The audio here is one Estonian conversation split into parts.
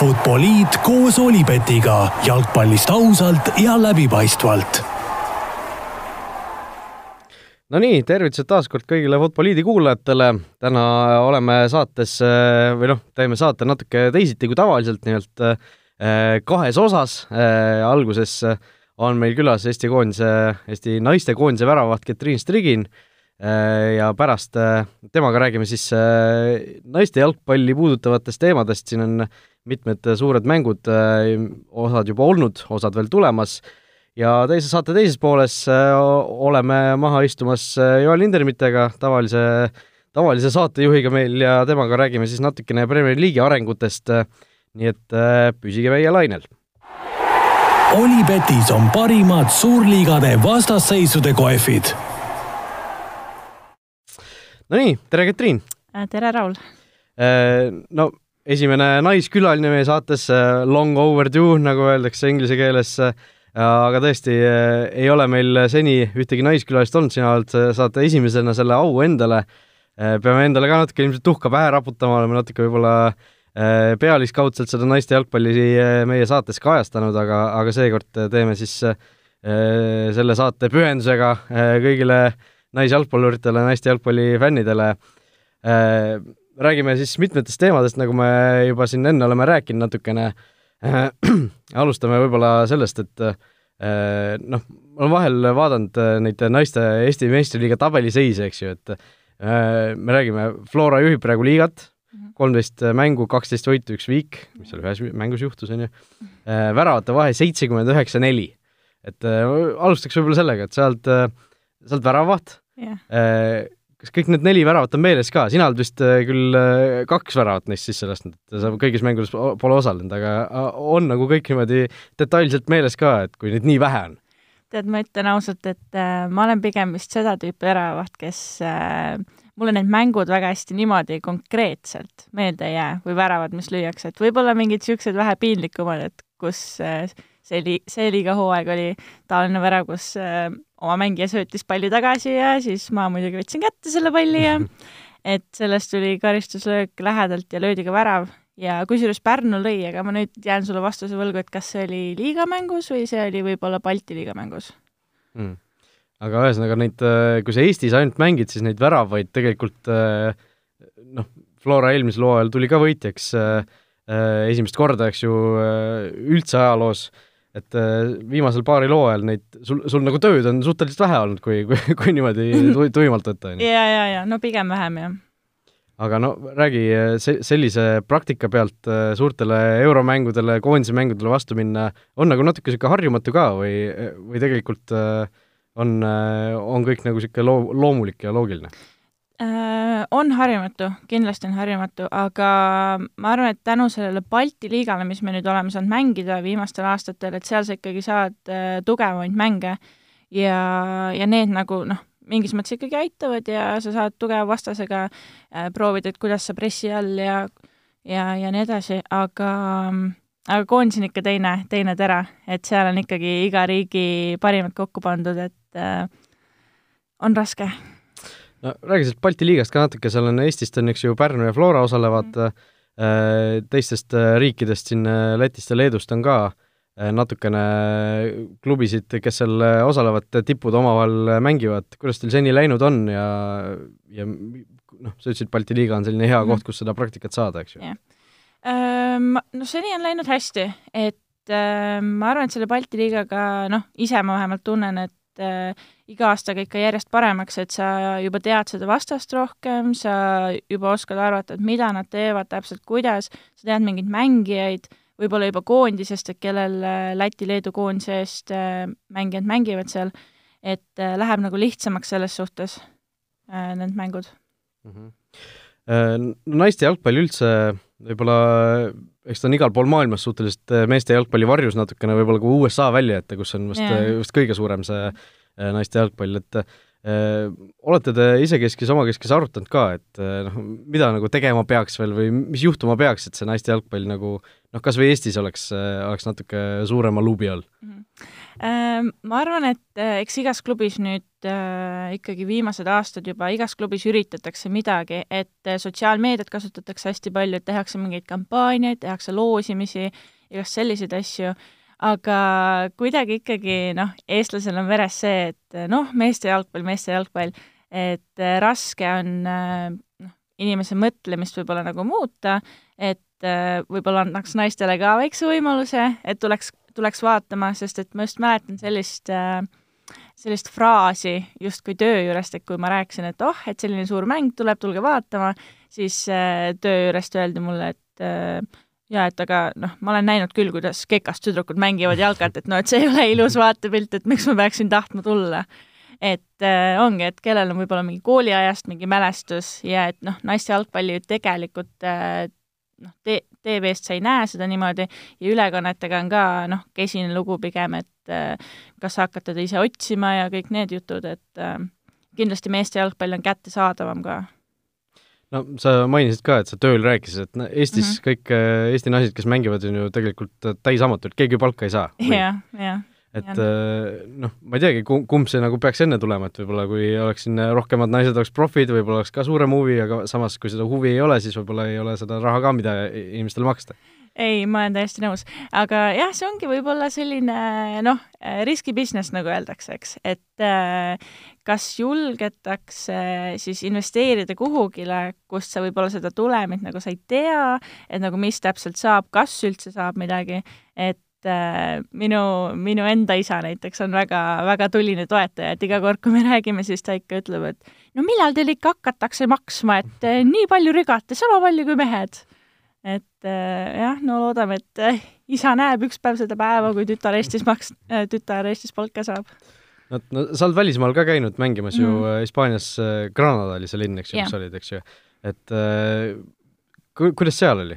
Futboliit koos Olipetiga jalgpallist ausalt ja läbipaistvalt. Nonii, tervitused taas kord kõigile Futboliidi kuulajatele. täna oleme saates või noh, teeme saate natuke teisiti kui tavaliselt, nimelt eh, kahes osas. Eh, alguses on meil külas Eesti koondise, Eesti naiste koondise väravaht Ketriin Strigin ja pärast temaga räägime siis naiste jalgpalli puudutavatest teemadest, siin on mitmed suured mängud, osad juba olnud, osad veel tulemas, ja teise saate teises pooles oleme maha istumas Joel Lindermitega, tavalise, tavalise saatejuhiga meil ja temaga räägime siis natukene Premier League'i arengutest, nii et püsige meie lainel Olipetis on parimad suurliigade vastasseisude kohvid Nonii, tere, Katriin! Äh, tere, Raul! Äh, no esimene naiskülaline meie saates, long overdue, nagu öeldakse inglise keeles, aga tõesti ei ole meil seni ühtegi naiskülalist olnud, sina oled, saad esimesena selle au endale. peame endale ka natuke ilmselt tuhka pähe raputama, oleme natuke võib-olla pealiskaudselt seda naiste jalgpalli meie saates kajastanud, aga, aga seekord teeme siis selle saate pühendusega kõigile naisjalgpalluritele, naiste jalgpallifännidele. Äh, räägime siis mitmetest teemadest, nagu me juba siin enne oleme rääkinud natukene. Äh, alustame võib-olla sellest, et äh, noh, ma olen vahel vaadanud neid naiste Eesti meistriliiga tabeliseise, eks ju, et me räägime, Flora juhib praegu liigat, mhm. kolmteist mängu, kaksteist võitu, üks viik, mis seal ühes mängus juhtus, on ju, väravate vahe seitsekümmend üheksa, neli. et alustaks võib-olla sellega, et sealt äh, oled väravaht yeah.. Kas kõik need neli väravat on meeles ka, sina oled vist äh, küll äh, kaks väravat neist sisse lasknud, et sa kõigis mängudes pole osalenud, aga on nagu kõik niimoodi detailselt meeles ka, et kui neid nii vähe on? tead, ma ütlen ausalt, et äh, ma olen pigem vist seda tüüpi väravaht, kes äh, mulle need mängud väga hästi niimoodi konkreetselt meelde ei jää või väravad, mis lüüakse, et võib-olla mingid niisugused vähe piinlikumad, et kus äh, see li-, see liiga hooaeg oli taoline värav, kus äh, oma mängija söötis palli tagasi ja siis ma muidugi võtsin kätte selle palli ja et sellest tuli karistuslöök lähedalt ja löödi ka värav ja kusjuures Pärnu lõi, aga ma nüüd jään sulle vastuse võlgu, et kas see oli liigamängus või see oli võib-olla Balti liiga mängus mm.? aga ühesõnaga neid, äh, kui sa Eestis ainult mängid, siis neid väravaid tegelikult äh, noh, Flora eelmisel hooajal tuli ka võitjaks äh, esimest korda, eks ju, üldse ajaloos et äh, viimasel paaril hooajal neid, sul, sul nagu tööd on suhteliselt vähe olnud, kui, kui, kui niimoodi tu, tuimalt võtta, on ju. ja, ja, ja no pigem vähem, jah. aga no räägi, see, sellise praktika pealt äh, suurtele euromängudele, koondise mängudele vastu minna on nagu natuke niisugune harjumatu ka või, või tegelikult äh, on, on kõik nagu niisugune loo-, loomulik ja loogiline? Äh, on harjumatu, kindlasti on harjumatu, aga ma arvan, et tänu sellele Balti liigale, mis me nüüd oleme saanud mängida viimastel aastatel, et seal sa ikkagi saad äh, tugevamaid mänge. Ja, ja need nagu noh, mingis mõttes ikkagi aitavad ja sa saad tugeva vastasega äh, proovida, et kuidas sa pressi all ja ja, ja nii edasi, aga aga koondis on ikka teine, teine tera, et seal on ikkagi iga riigi parimad kokku pandud, et äh, on raske no räägi sellest Balti liigast ka natuke, seal on Eestist on eks ju Pärnu ja Flora osalevad mm., teistest äh, riikidest siin äh, Lätist ja Leedust on ka natukene klubisid, kes seal osalevad, tipud omavahel mängivad, kuidas teil seni läinud on ja, ja noh, sa ütlesid, Balti liiga on selline hea mm. koht, kus seda praktikat saada, eks ju yeah.? No seni on läinud hästi, et ma arvan, et selle Balti liigaga noh, ise ma vähemalt tunnen, et äh, iga aastaga ikka järjest paremaks, et sa juba tead seda vastast rohkem, sa juba oskad arvata, et mida nad teevad täpselt, kuidas, sa tead mingeid mängijaid, võib-olla juba koondisest, et kellel äh, Läti-Leedu koondise eest äh, mängijad mängivad seal, et äh, läheb nagu lihtsamaks selles suhtes äh, need mängud mm. -hmm. Naiste jalgpall üldse võib-olla eks ta on igal pool maailmas suhteliselt meeste jalgpalli varjus natukene, võib-olla kui USA välja jätta, kus on vast, vast kõige suurem see äh, naiste jalgpall, et olete te isekeskis omakeskis arutanud ka, et noh, mida nagu tegema peaks veel või mis juhtuma peaks, et see naiste jalgpall nagu noh, kas või Eestis oleks, oleks natuke suurema luubi all mm? -hmm. Ma arvan, et eks igas klubis nüüd äh, ikkagi viimased aastad juba igas klubis üritatakse midagi, et sotsiaalmeediat kasutatakse hästi palju, et tehakse mingeid kampaaniaid, tehakse loosimisi, igast selliseid asju aga kuidagi ikkagi noh, eestlasel on veres see, et noh, meeste jalgpall, meeste jalgpall, et äh, raske on äh, noh, inimese mõtlemist võib-olla nagu muuta, et äh, võib-olla annaks naistele ka väikse võimaluse, et tuleks, tuleks vaatama, sest et ma just mäletan sellist sellist fraasi justkui töö juurest, et kui ma rääkisin, et oh, et selline suur mäng tuleb, tulge vaatama, siis töö juurest öeldi mulle, et jaa, et aga noh, ma olen näinud küll, kuidas kekast tüdrukud mängivad jalkat, et no et see ei ole ilus vaatepilt, et miks ma peaksin tahtma tulla. et äh, ongi, et kellel on võib-olla mingi kooliajast mingi mälestus ja et noh, naiste jalgpalli ju tegelikult äh, noh, te-, TV-st sa ei näe seda niimoodi ja ülekannetega on ka noh, kesine lugu pigem, et äh, kas sa hakkad teda ise otsima ja kõik need jutud, et äh, kindlasti meeste jalgpall on kättesaadavam ka no sa mainisid ka, et sa tööl rääkisid, et Eestis mm -hmm. kõik äh, Eesti naised, kes mängivad, on ju tegelikult äh, täisamatult, keegi palka ei saa. jah, jah. et äh, noh, ma ei teagi, kumb see nagu peaks enne tulema, et võib-olla kui oleks siin rohkemad naised oleks profid, võib-olla oleks ka suurem huvi, aga samas, kui seda huvi ei ole, siis võib-olla ei ole seda raha ka, mida inimestele maksta ei, ma olen täiesti nõus, aga jah, see ongi võib-olla selline noh, riski business, nagu öeldakse, eks, et äh, kas julgetakse siis investeerida kuhugile, kust sa võib-olla seda tulemit nagu sa ei tea, et nagu mis täpselt saab, kas üldse saab midagi, et äh, minu, minu enda isa näiteks on väga, väga tuline toetaja, et iga kord, kui me räägime, siis ta ikka ütleb, et no millal teil ikka hakatakse maksma, et äh, nii palju rügate, sama palju kui mehed et äh, jah, no loodame, et äh, isa näeb üks päev seda päeva, kui tütar Eestis maks- äh,, tütar Eestis palka saab. no, no sa oled välismaal ka käinud mängimas mm. ju Hispaanias Granada oli see linn, eks ju, kus olid, eks ju, et ku-, kuidas seal oli?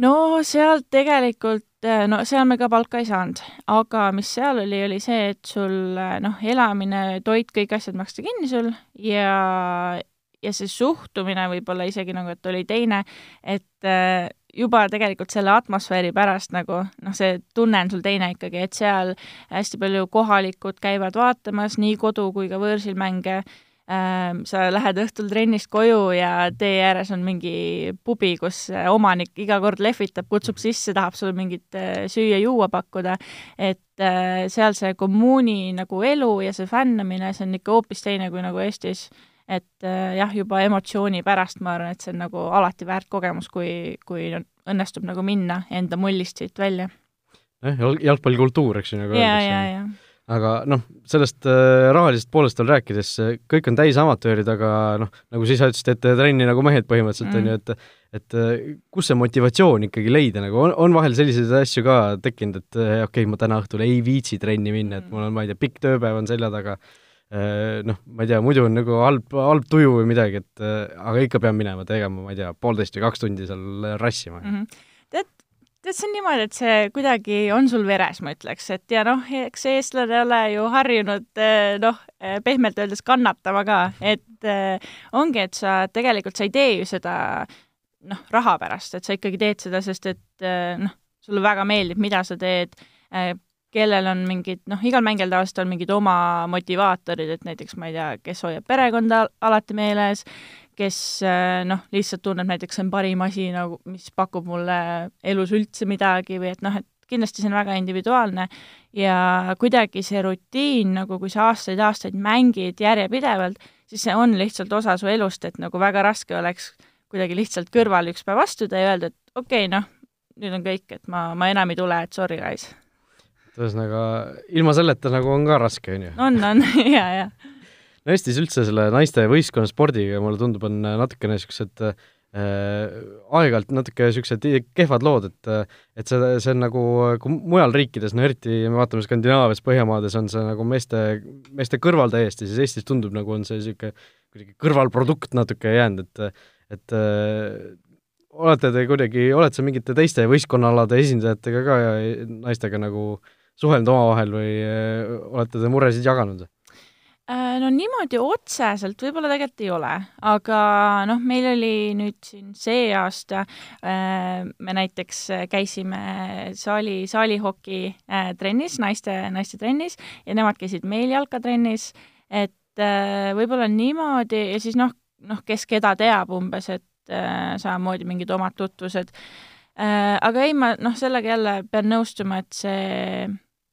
no seal tegelikult, no seal me ka palka ei saanud, aga mis seal oli, oli see, et sul noh, elamine, toit, kõik asjad maksti kinni sul ja ja see suhtumine võib-olla isegi nagu, et oli teine, et äh, juba tegelikult selle atmosfääri pärast nagu noh, see tunne on sul teine ikkagi, et seal hästi palju kohalikud käivad vaatamas nii kodu kui ka võõrsil mänge. Ähm,, sa lähed õhtul trennist koju ja tee ääres on mingi pubi, kus omanik iga kord lehvitab, kutsub sisse, tahab sulle mingit äh, süüa-juua pakkuda, et äh, seal see kommuuni nagu elu ja see fännamine, see on ikka hoopis teine kui nagu Eestis et äh, jah, juba emotsiooni pärast ma arvan, et see on nagu alati väärt kogemus, kui, kui õnnestub nagu minna enda mullist siit välja. jah, jalgpallikultuur, eks ju, nagu öeldakse. aga noh, sellest äh, rahalisest poolest veel rääkides, kõik on täis amatöörid, aga noh, nagu sa ise ütlesid, et trenni nagu mehed põhimõtteliselt mm., on ju, et et äh, kus see motivatsioon ikkagi leida, nagu on, on vahel selliseid asju ka tekkinud, et äh, okei okay,, ma täna õhtul ei viitsi trenni minna, et mul on, ma ei tea, pikk tööpäev on selja taga, Äh, noh, ma ei tea, muidu on nagu halb, halb tuju või midagi, et äh, aga ikka pean minema tegema, ma ei tea, poolteist või kaks tundi seal rassima mm. -hmm. tead, tead, see on niimoodi, et see kuidagi on sul veres, ma ütleks, et ja noh, eks eestlane ei ole ju harjunud äh, noh, pehmelt öeldes kannatama ka, et ongi, et sa tegelikult, sa ei tee ju seda noh, raha pärast, et sa ikkagi teed seda, sest et noh, sulle väga meeldib, mida sa teed, kellel on mingid, noh, igal mängijal tavaliselt on mingid oma motivaatorid, et näiteks ma ei tea, kes hoiab perekonda alati meeles, kes äh, noh, lihtsalt tunneb näiteks, see on parim asi nagu, mis pakub mulle elus üldse midagi või et noh, et kindlasti see on väga individuaalne. Ja kuidagi see rutiin, nagu kui sa aastaid-aastaid mängid järjepidevalt, siis see on lihtsalt osa su elust, et nagu väga raske oleks kuidagi lihtsalt kõrvale üks päev astuda ja öelda, et okei okay,, noh, nüüd on kõik, et ma, ma enam ei tule, et sorry guys ühesõnaga, ilma selleta nagu on ka raske, on ju? on, on, jaa, jaa. no Eestis üldse selle naiste võistkonnaspordiga mulle tundub, on natukene niisugused äh, aeg-ajalt natuke niisugused kehvad lood, et et see, see on nagu, kui mujal riikides, no eriti me vaatame Skandinaavias, Põhjamaades on see nagu meeste, meeste kõrval täiesti, siis Eestis tundub, nagu on see niisugune kuidagi kõrvalprodukt natuke jäänud, et et äh, olete te kuidagi, oled sa mingite teiste võistkonnaalade esindajatega ka ja naistega nagu äh, suhelnud omavahel või äh, olete te muresid jaganud? Äh, no niimoodi otseselt võib-olla tegelikult ei ole, aga noh, meil oli nüüd siin see aasta, äh, me näiteks käisime saali, saalihoki trennis, naiste, naiste trennis ja nemad käisid meil jalkatrennis, et võib-olla niimoodi ja siis noh, noh, kes keda teab umbes, et samamoodi mingid omad tutvused. aga ei, ma noh, sellega jälle pean nõustuma, et see,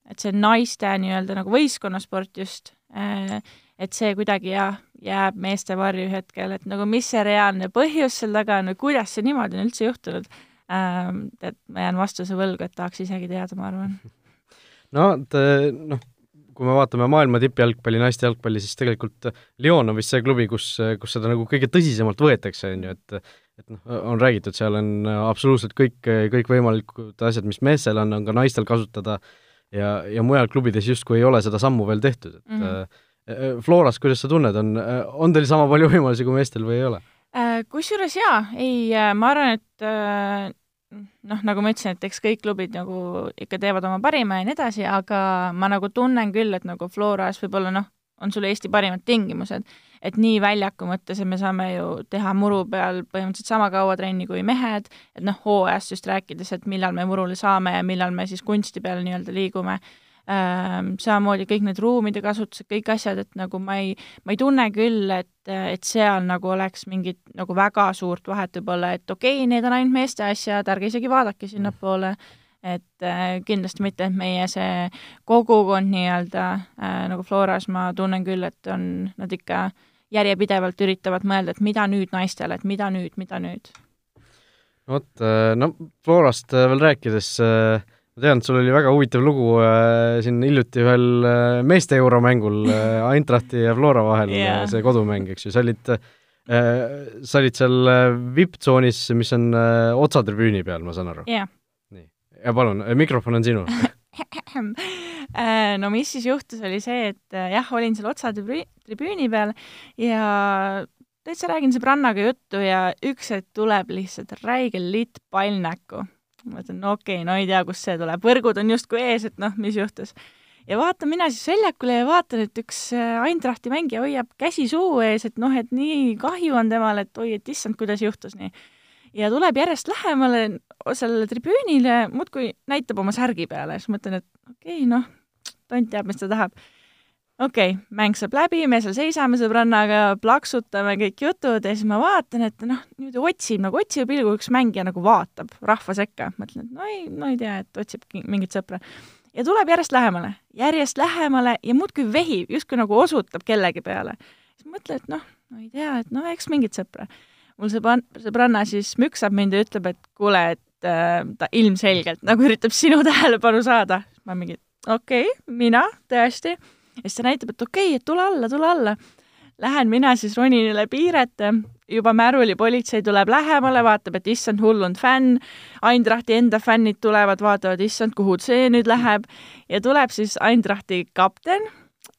et see naiste nii-öelda nagu võistkonnasport just Äh, et see kuidagi jah, jääb meeste varju hetkel, et nagu mis see reaalne põhjus seal taga on või kuidas see niimoodi on üldse juhtunud, ähm, et ma jään vastuse võlgu, et tahaks isegi teada, ma arvan. no et noh, kui me vaatame maailma tippjalgpalli, naiste jalgpalli, siis tegelikult Lyon on vist see klubi, kus, kus seda nagu kõige tõsisemalt võetakse, on ju, et et noh, on räägitud, seal on absoluutselt kõik, kõikvõimalikud asjad, mis meestel on, on ka naistel kasutada ja, ja mujal klubides justkui ei ole seda sammu veel tehtud, et mm -hmm. Floras, kuidas sa tunned, on, on teil sama palju võimalusi kui meestel või ei ole? Kusjuures jaa, ei, ma arvan, et noh, nagu ma ütlesin, et eks kõik klubid nagu ikka teevad oma parima ja nii edasi, aga ma nagu tunnen küll, et nagu Floras võib-olla noh, on sul Eesti parimad tingimused et nii väljaku mõttes, et me saame ju teha muru peal põhimõtteliselt sama kaua trenni kui mehed, et noh, hooajast just rääkides, et millal me murule saame ja millal me siis kunsti peale nii-öelda liigume. Samamoodi kõik need ruumide kasutused, kõik asjad, et nagu ma ei, ma ei tunne küll, et, et seal nagu oleks mingit nagu väga suurt vahet võib-olla, et okei okay,, need on ainult meeste asjad, ärge isegi vaadake sinnapoole. Et äh, kindlasti mitte, et meie see kogukond nii-öelda äh, nagu Floras ma tunnen küll, et on, nad ikka järjepidevalt üritavad mõelda, et mida nüüd naistele, et mida nüüd, mida nüüd. vot, äh, no Florast äh, veel rääkides äh, ma tean, et sul oli väga huvitav lugu siin hiljuti ühel meeste euromängul Eintrachti ja Flora vahel yeah., see kodumäng, eks ju, sa olid sa olid seal vipptsoonis, mis on otsatribüüni peal, ma saan aru? jah yeah ja palun, mikrofon on sinu no mis siis juhtus, oli see, et äh, jah, olin seal otsa tribüüni peal ja täitsa räägin sõbrannaga juttu ja üks hetk tuleb lihtsalt räige litt pall näkku. ma mõtlen, no okei okay,, no ei tea, kust see tuleb, võrgud on justkui ees, et noh, mis juhtus. ja vaatan mina siis väljakule ja vaatan, et üks äh, Eintrahti mängija hoiab käsi suu ees, et noh, et nii kahju on temale, et oi, et issand, kuidas juhtus nii ja tuleb järjest lähemale sellele tribüünile, muudkui näitab oma särgi peale, siis mõtlen, et okei okay,, noh, tont teab, mis ta tahab. okei okay,, mäng saab läbi, me seal seisame sõbrannaga, plaksutame kõik jutud ja siis ma vaatan, et noh, niimoodi otsib nagu otsiva pilguga üks mängija nagu vaatab rahva sekka. mõtlen, et no ei, no ei tea, et otsib mingit sõpra. ja tuleb järjest lähemale, järjest lähemale ja muudkui vehib, justkui nagu osutab kellegi peale. siis mõtlen, et noh, no ei tea, et no eks mingit sõpra mul sõbran-, sõbranna siis müksab mind ja ütleb, et kuule, et äh, ta ilmselgelt nagu üritab sinu tähelepanu saada. ma mingi, okei okay,, mina, tõesti. ja siis ta näitab, et okei okay,, et tule alla, tule alla. Lähen mina siis ronin üle piiret, juba märulipolitsei tuleb lähemale, vaatab, et issand, hullunud fänn, Eindrahti enda fännid tulevad, vaatavad, issand, kuhu see nüüd läheb ja tuleb siis Eindrahti kapten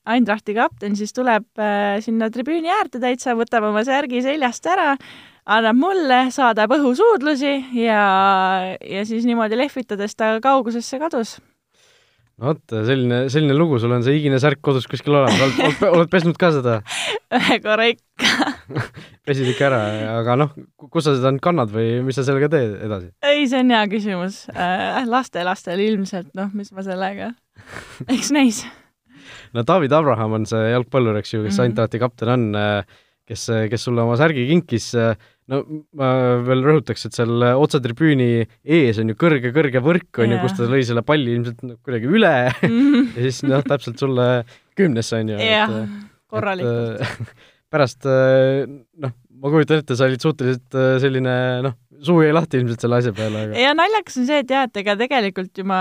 Eindrahti kapten siis tuleb äh, sinna tribüüni äärde täitsa, võtab oma särgi seljast ära, annab mulle, saadab õhusuudlusi ja, ja siis niimoodi lehvitades ta kaugusesse kadus. Vot, selline, selline lugu, sul on see higine särk kodus kuskil olemas, oled, oled, oled pesnud ka seda? ühe korra ikka pesid ikka ära, aga noh, kus sa seda nüüd kannad või mis sa sellega teed edasi? ei, see on hea küsimus äh,. lastelastel ilmselt, noh, mis ma sellega, eks näis no David Abraham on see jalgpallur, eks ju, kes mm -hmm. Eintrahti kapten on, äh, kes, kes sulle oma särgi kinkis, äh, no ma veel rõhutaks, et seal otsetribüüni ees on ju kõrge-kõrge võrk, on ju, kus ta lõi selle palli ilmselt kuidagi üle mm -hmm. ja siis noh, täpselt sulle kümnesse, on ju. jah korralikult. pärast noh, ma kujutan ette, sa olid suhteliselt selline noh, suu jäi lahti ilmselt selle asja peale, aga ja naljakas on see, et jah, et ega tegelikult ju ma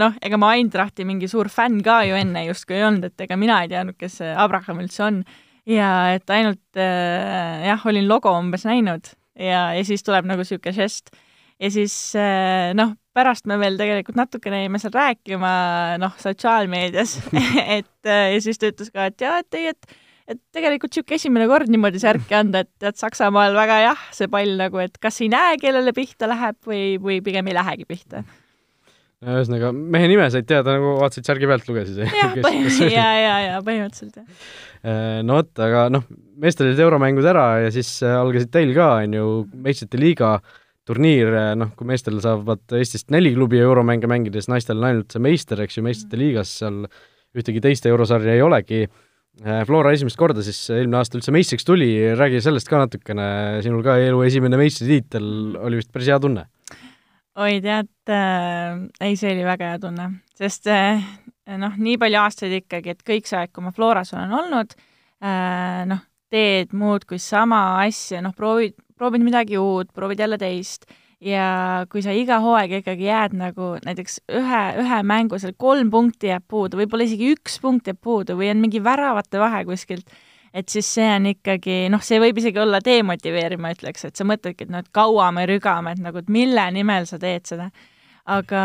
noh, ega ma Eindrahti mingi suur fänn ka ju enne justkui ei olnud, et ega mina ei teadnud, kes see Abraham üldse on. Ja et ainult äh, jah, olin logo umbes näinud ja, ja siis tuleb nagu niisugune žest. ja siis äh, noh, pärast me veel tegelikult natukene jäime seal rääkima noh, sotsiaalmeedias et äh, ja siis ta ütles ka, et jaa, et ei, et et tegelikult niisugune esimene kord niimoodi särki anda, et tead, Saksamaal väga jah, see pall nagu, et kas ei näe, kellele pihta läheb või, või pigem ei lähegi pihta. Ühesõnaga, mehe nime said teada nagu vaatasid särgi pealt, lugesid? jah, ja, ja, ja põhimõtteliselt jah. Äh, no vot, aga noh, meestel olid euromängud ära ja siis äh, algasid teil ka, on ju, meistrite liiga turniir, äh, noh, kui meestel saavad Eestist neli klubi euromänge mängida, siis naistel on ainult see meister, eks ju, meistrite liigas seal ühtegi teist eurosarja ei olegi. Flora esimest korda siis eelmine aasta üldse meistriks tuli, räägi sellest ka natukene, sinul ka elu esimene meistritiitel oli vist päris hea tunne oi, tead äh,, ei, see oli väga hea tunne, sest äh, noh, nii palju aastaid ikkagi, et kõik see aeg, kui ma Floras olen olnud äh,, noh, teed muudkui sama asja, noh, proovid, proovid midagi uut, proovid jälle teist ja kui sa iga hooaeg ikkagi jääd nagu näiteks ühe, ühe mängu seal kolm punkti jääb puudu, võib-olla isegi üks punkt jääb puudu või on mingi väravate vahe kuskilt et siis see on ikkagi, noh, see võib isegi olla demotiveeriv, ma ütleks, et sa mõtledki, et noh, et kaua me rügame, et nagu, et mille nimel sa teed seda. aga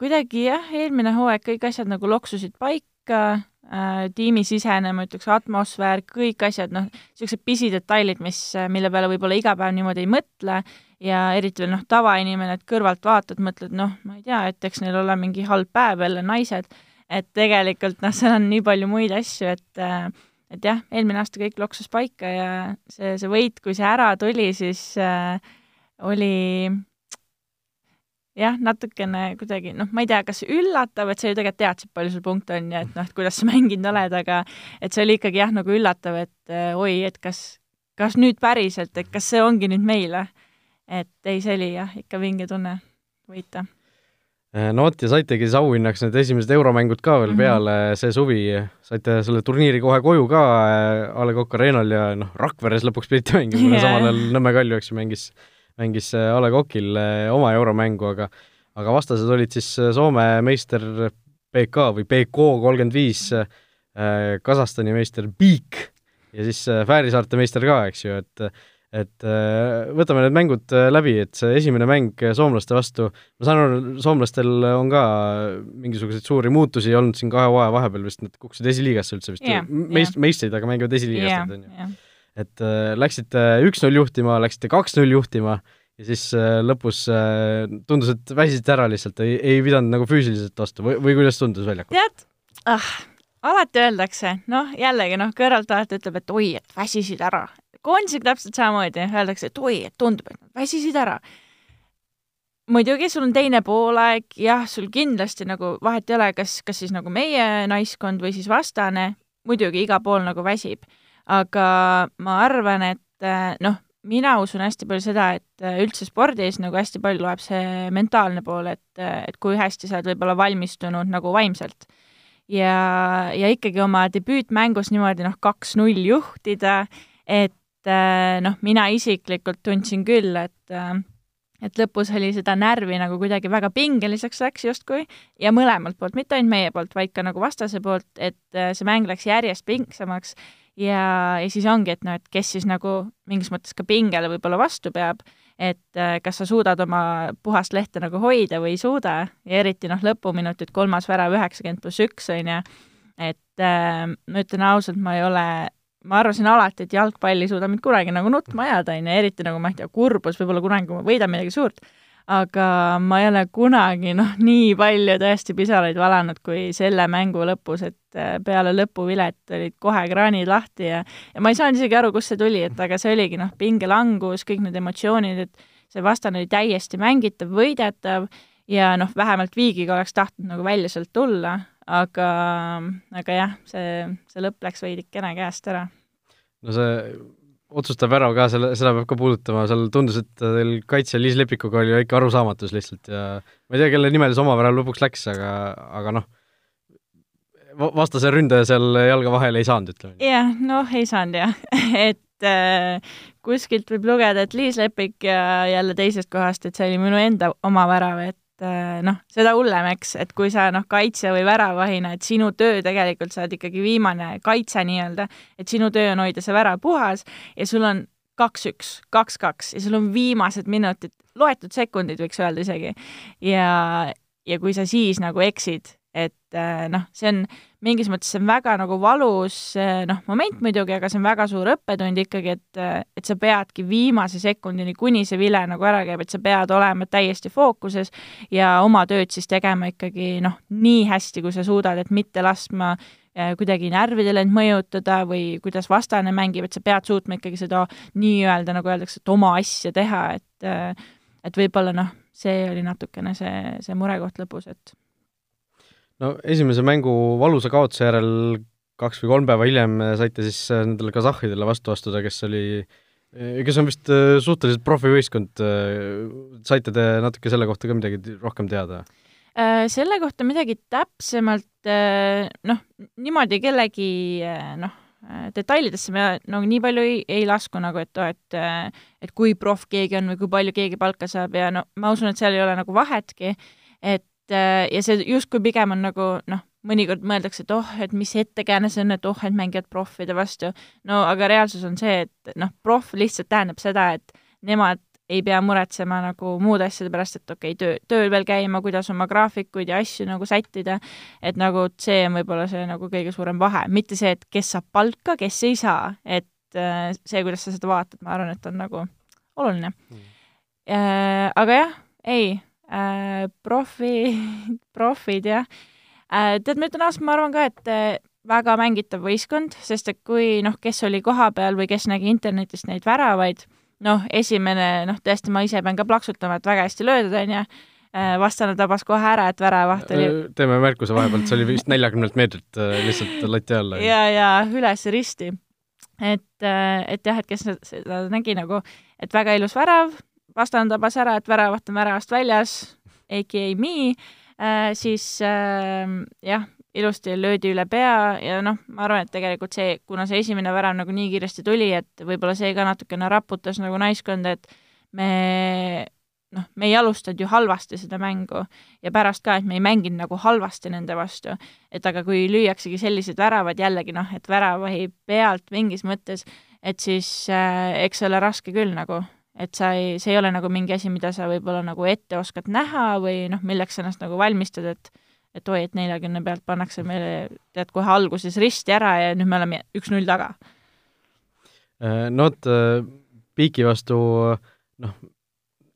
kuidagi jah, eelmine hooaeg kõik asjad nagu loksusid paika äh,, tiimisisene, ma ütleks, atmosfäär, kõik asjad, noh, niisugused pisidetailid, mis, mille peale võib-olla iga päev niimoodi ei mõtle ja eriti veel noh, tavainimene, et kõrvalt vaatad, mõtled, noh, ma ei tea, et eks neil ole mingi halb päev jälle, naised, et tegelikult noh, seal on nii palju muid asju, et äh, et jah, eelmine aasta kõik loksus paika ja see, see võit, kui see ära tuli, siis äh, oli jah, natukene kuidagi, noh, ma ei tea, kas üllatav, et sa ju tegelikult teadsid, palju sul punkte on ja et noh, et kuidas sa mänginud oled, aga et see oli ikkagi jah, nagu üllatav, et äh, oi, et kas, kas nüüd päriselt, et kas see ongi nüüd meile. et ei, see oli jah, ikka vinge tunne võita no vot, ja saitegi siis auhinnaks need esimesed euromängud ka veel mm -hmm. peale see suvi, saite selle turniiri kohe koju ka äh, A Le Coq Arena'l ja noh, Rakveres lõpuks pidite mängima yeah., samal ajal Nõmme Kalju, eks ju, mängis, mängis äh, A Le Coqil oma euromängu, aga aga vastased olid siis Soome meister BK või BK kolmkümmend viis, Kasahstani meister Biik ja siis Fääri saarte meister ka, eks ju, et et äh, võtame need mängud äh, läbi, et see esimene mäng soomlaste vastu, ma saan aru, soomlastel on ka mingisuguseid suuri muutusi olnud siin kahe hooaja vahepeal vist, nad kukkusid esiliigasse üldse vist yeah,, meist- yeah., meistrid, aga mängivad esiliigast yeah,, on ju yeah.. et äh, läksite üks-null juhtima, läksite kaks-null juhtima ja siis äh, lõpus äh, tundus, et väsisite ära lihtsalt, ei, ei pidanud nagu füüsiliselt vastu või, või kuidas tundus väljakul? tead, ah, alati öeldakse, noh, jällegi noh, kõrvaltvaatajad ütleb, et oi, et väsisid ära, koondisega täpselt samamoodi, öeldakse, et oi, et tundub, et nad väsisid ära. muidugi, sul on teine poolaeg, jah, sul kindlasti nagu vahet ei ole, kas, kas siis nagu meie naiskond või siis vastane, muidugi iga pool nagu väsib. aga ma arvan, et noh, mina usun hästi palju seda, et üldse spordis nagu hästi palju loeb see mentaalne pool, et, et kui hästi sa oled võib-olla valmistunud nagu vaimselt. ja, ja ikkagi oma debüütmängus niimoodi noh, kaks-null juhtida, et noh, mina isiklikult tundsin küll, et äh, et lõpus oli seda närvi nagu kuidagi väga pingeliseks läks justkui ja mõlemalt poolt, mitte ainult meie poolt, vaid ka nagu vastase poolt, et äh, see mäng läks järjest pingsamaks ja, ja siis ongi, et noh, et kes siis nagu mingis mõttes ka pingele võib-olla vastu peab, et kas sa suudad oma puhast lehte nagu hoida või ei suuda ja eriti noh, lõpuminutid, kolmas värav üheksakümmend pluss üks, on ju, et äh, ma ütlen ausalt, ma ei ole ma arvasin alati, et jalgpall ei suuda mind kunagi nagu nutma ajada, on ju, eriti nagu ma ei tea, kurbus võib-olla kunagi, kui ma võidan midagi suurt, aga ma ei ole kunagi noh, nii palju tõesti pisaraid valanud kui selle mängu lõpus, et äh, peale lõpuvilet olid kohe kraanid lahti ja ja ma ei saanud isegi aru, kust see tuli, et aga see oligi noh, pingelangus, kõik need emotsioonid, et see vastane oli täiesti mängitav, võidetav ja noh, vähemalt viigiga oleks tahtnud nagu välja sealt tulla, aga, aga jah, see, see lõpp läks veidikene käest ära. no see otsustav värav ka, selle, seda peab ka puudutama, seal tundus, et teil kaitsja Liis Lepikuga oli väike arusaamatus lihtsalt ja ma ei tea, kelle nimel see oma värav lõpuks läks, aga, aga noh, vastase ründaja seal jalga vahele ei saanud, ütleme. jah, noh, ei saanud jah et äh, kuskilt võib lugeda, et Liis Lepik ja jälle teisest kohast, et see oli minu enda oma värav, et Äh, noh, seda hullem, eks, et kui sa noh, kaitsja või väravahina, et sinu töö tegelikult, sa oled ikkagi viimane kaitse nii-öelda, et sinu töö on hoida see värav puhas ja sul on kaks-üks, kaks-kaks ja sul on viimased minutid, loetud sekundid, võiks öelda isegi. ja, ja kui sa siis nagu eksid et äh, noh, see on mingis mõttes see on väga nagu valus äh, noh, moment muidugi, aga see on väga suur õppetund ikkagi, et, äh, et sa peadki viimase sekundini, kuni see vile nagu ära käib, et sa pead olema täiesti fookuses ja oma tööd siis tegema ikkagi noh, nii hästi, kui sa suudad, et mitte laskma kuidagi närvidele end mõjutada või kuidas vastane mängib, et sa pead suutma ikkagi seda nii-öelda, nagu öeldakse, et oma asja teha, et et võib-olla noh, see oli natukene see, see murekoht lõpus, et no esimese mängu valusa kaotuse järel kaks või kolm päeva hiljem saite siis nendele kasahhidele vastu astuda, kes oli, kes on vist äh, suhteliselt profivõistkond, saite te natuke selle kohta ka midagi rohkem teada? Äh, selle kohta midagi täpsemalt, äh, noh, niimoodi kellegi noh, detailidesse me no nii palju ei, ei lasku nagu, et, et et kui proff keegi on või kui palju keegi palka saab ja no ma usun, et seal ei ole nagu vahetki, et Äh, ja see justkui pigem on nagu noh, mõnikord mõeldakse, et oh, et mis ettekääne see on, et oh, et mängivad proffide vastu. no aga reaalsus on see, et noh, proff lihtsalt tähendab seda, et nemad ei pea muretsema nagu muude asjade pärast, et okei okay,, töö, tööl veel käima, kuidas oma graafikuid ja asju nagu sättida, et nagu see on võib-olla see nagu kõige suurem vahe, mitte see, et kes saab palka, kes ei saa, et äh, see, kuidas sa seda vaatad, ma arvan, et on nagu oluline. Mm.. Äh, aga jah, ei. äh, profi, profid jah äh,. tead, ma ütlen ausalt, ma arvan ka, et äh, väga mängitav võistkond, sest et kui noh, kes oli kohapeal või kes nägi internetist neid väravaid, noh, esimene, noh, tõesti, ma ise pean ka plaksutama, et väga hästi löödud, on ju, äh, vastane tabas kohe ära, et väravaht oli äh, teeme märkuse vahepealt, see oli vist neljakümnelt meetrilt lihtsalt lati alla. ja, ja üles risti. et, et jah, et kes seda nägi nagu, et väga ilus värav, vastane tabas ära, et väravat on väravast väljas, aka me äh,, siis äh, jah, ilusti löödi üle pea ja noh, ma arvan, et tegelikult see, kuna see esimene värav nagu nii kiiresti tuli, et võib-olla see ka natukene raputas nagu naiskonda, et me noh, me ei alustanud ju halvasti seda mängu ja pärast ka, et me ei mänginud nagu halvasti nende vastu. et aga kui lüüaksegi sellised väravad jällegi noh, et väravahi pealt mingis mõttes, et siis äh, eks see ole raske küll nagu, et sa ei, see ei ole nagu mingi asi, mida sa võib-olla nagu ette oskad näha või noh, milleks ennast nagu valmistad, et et oi, et neljakümne pealt pannakse meile tead kohe alguses risti ära ja nüüd me oleme üks-null taga. Äh, no vot, äh, Piiki vastu noh,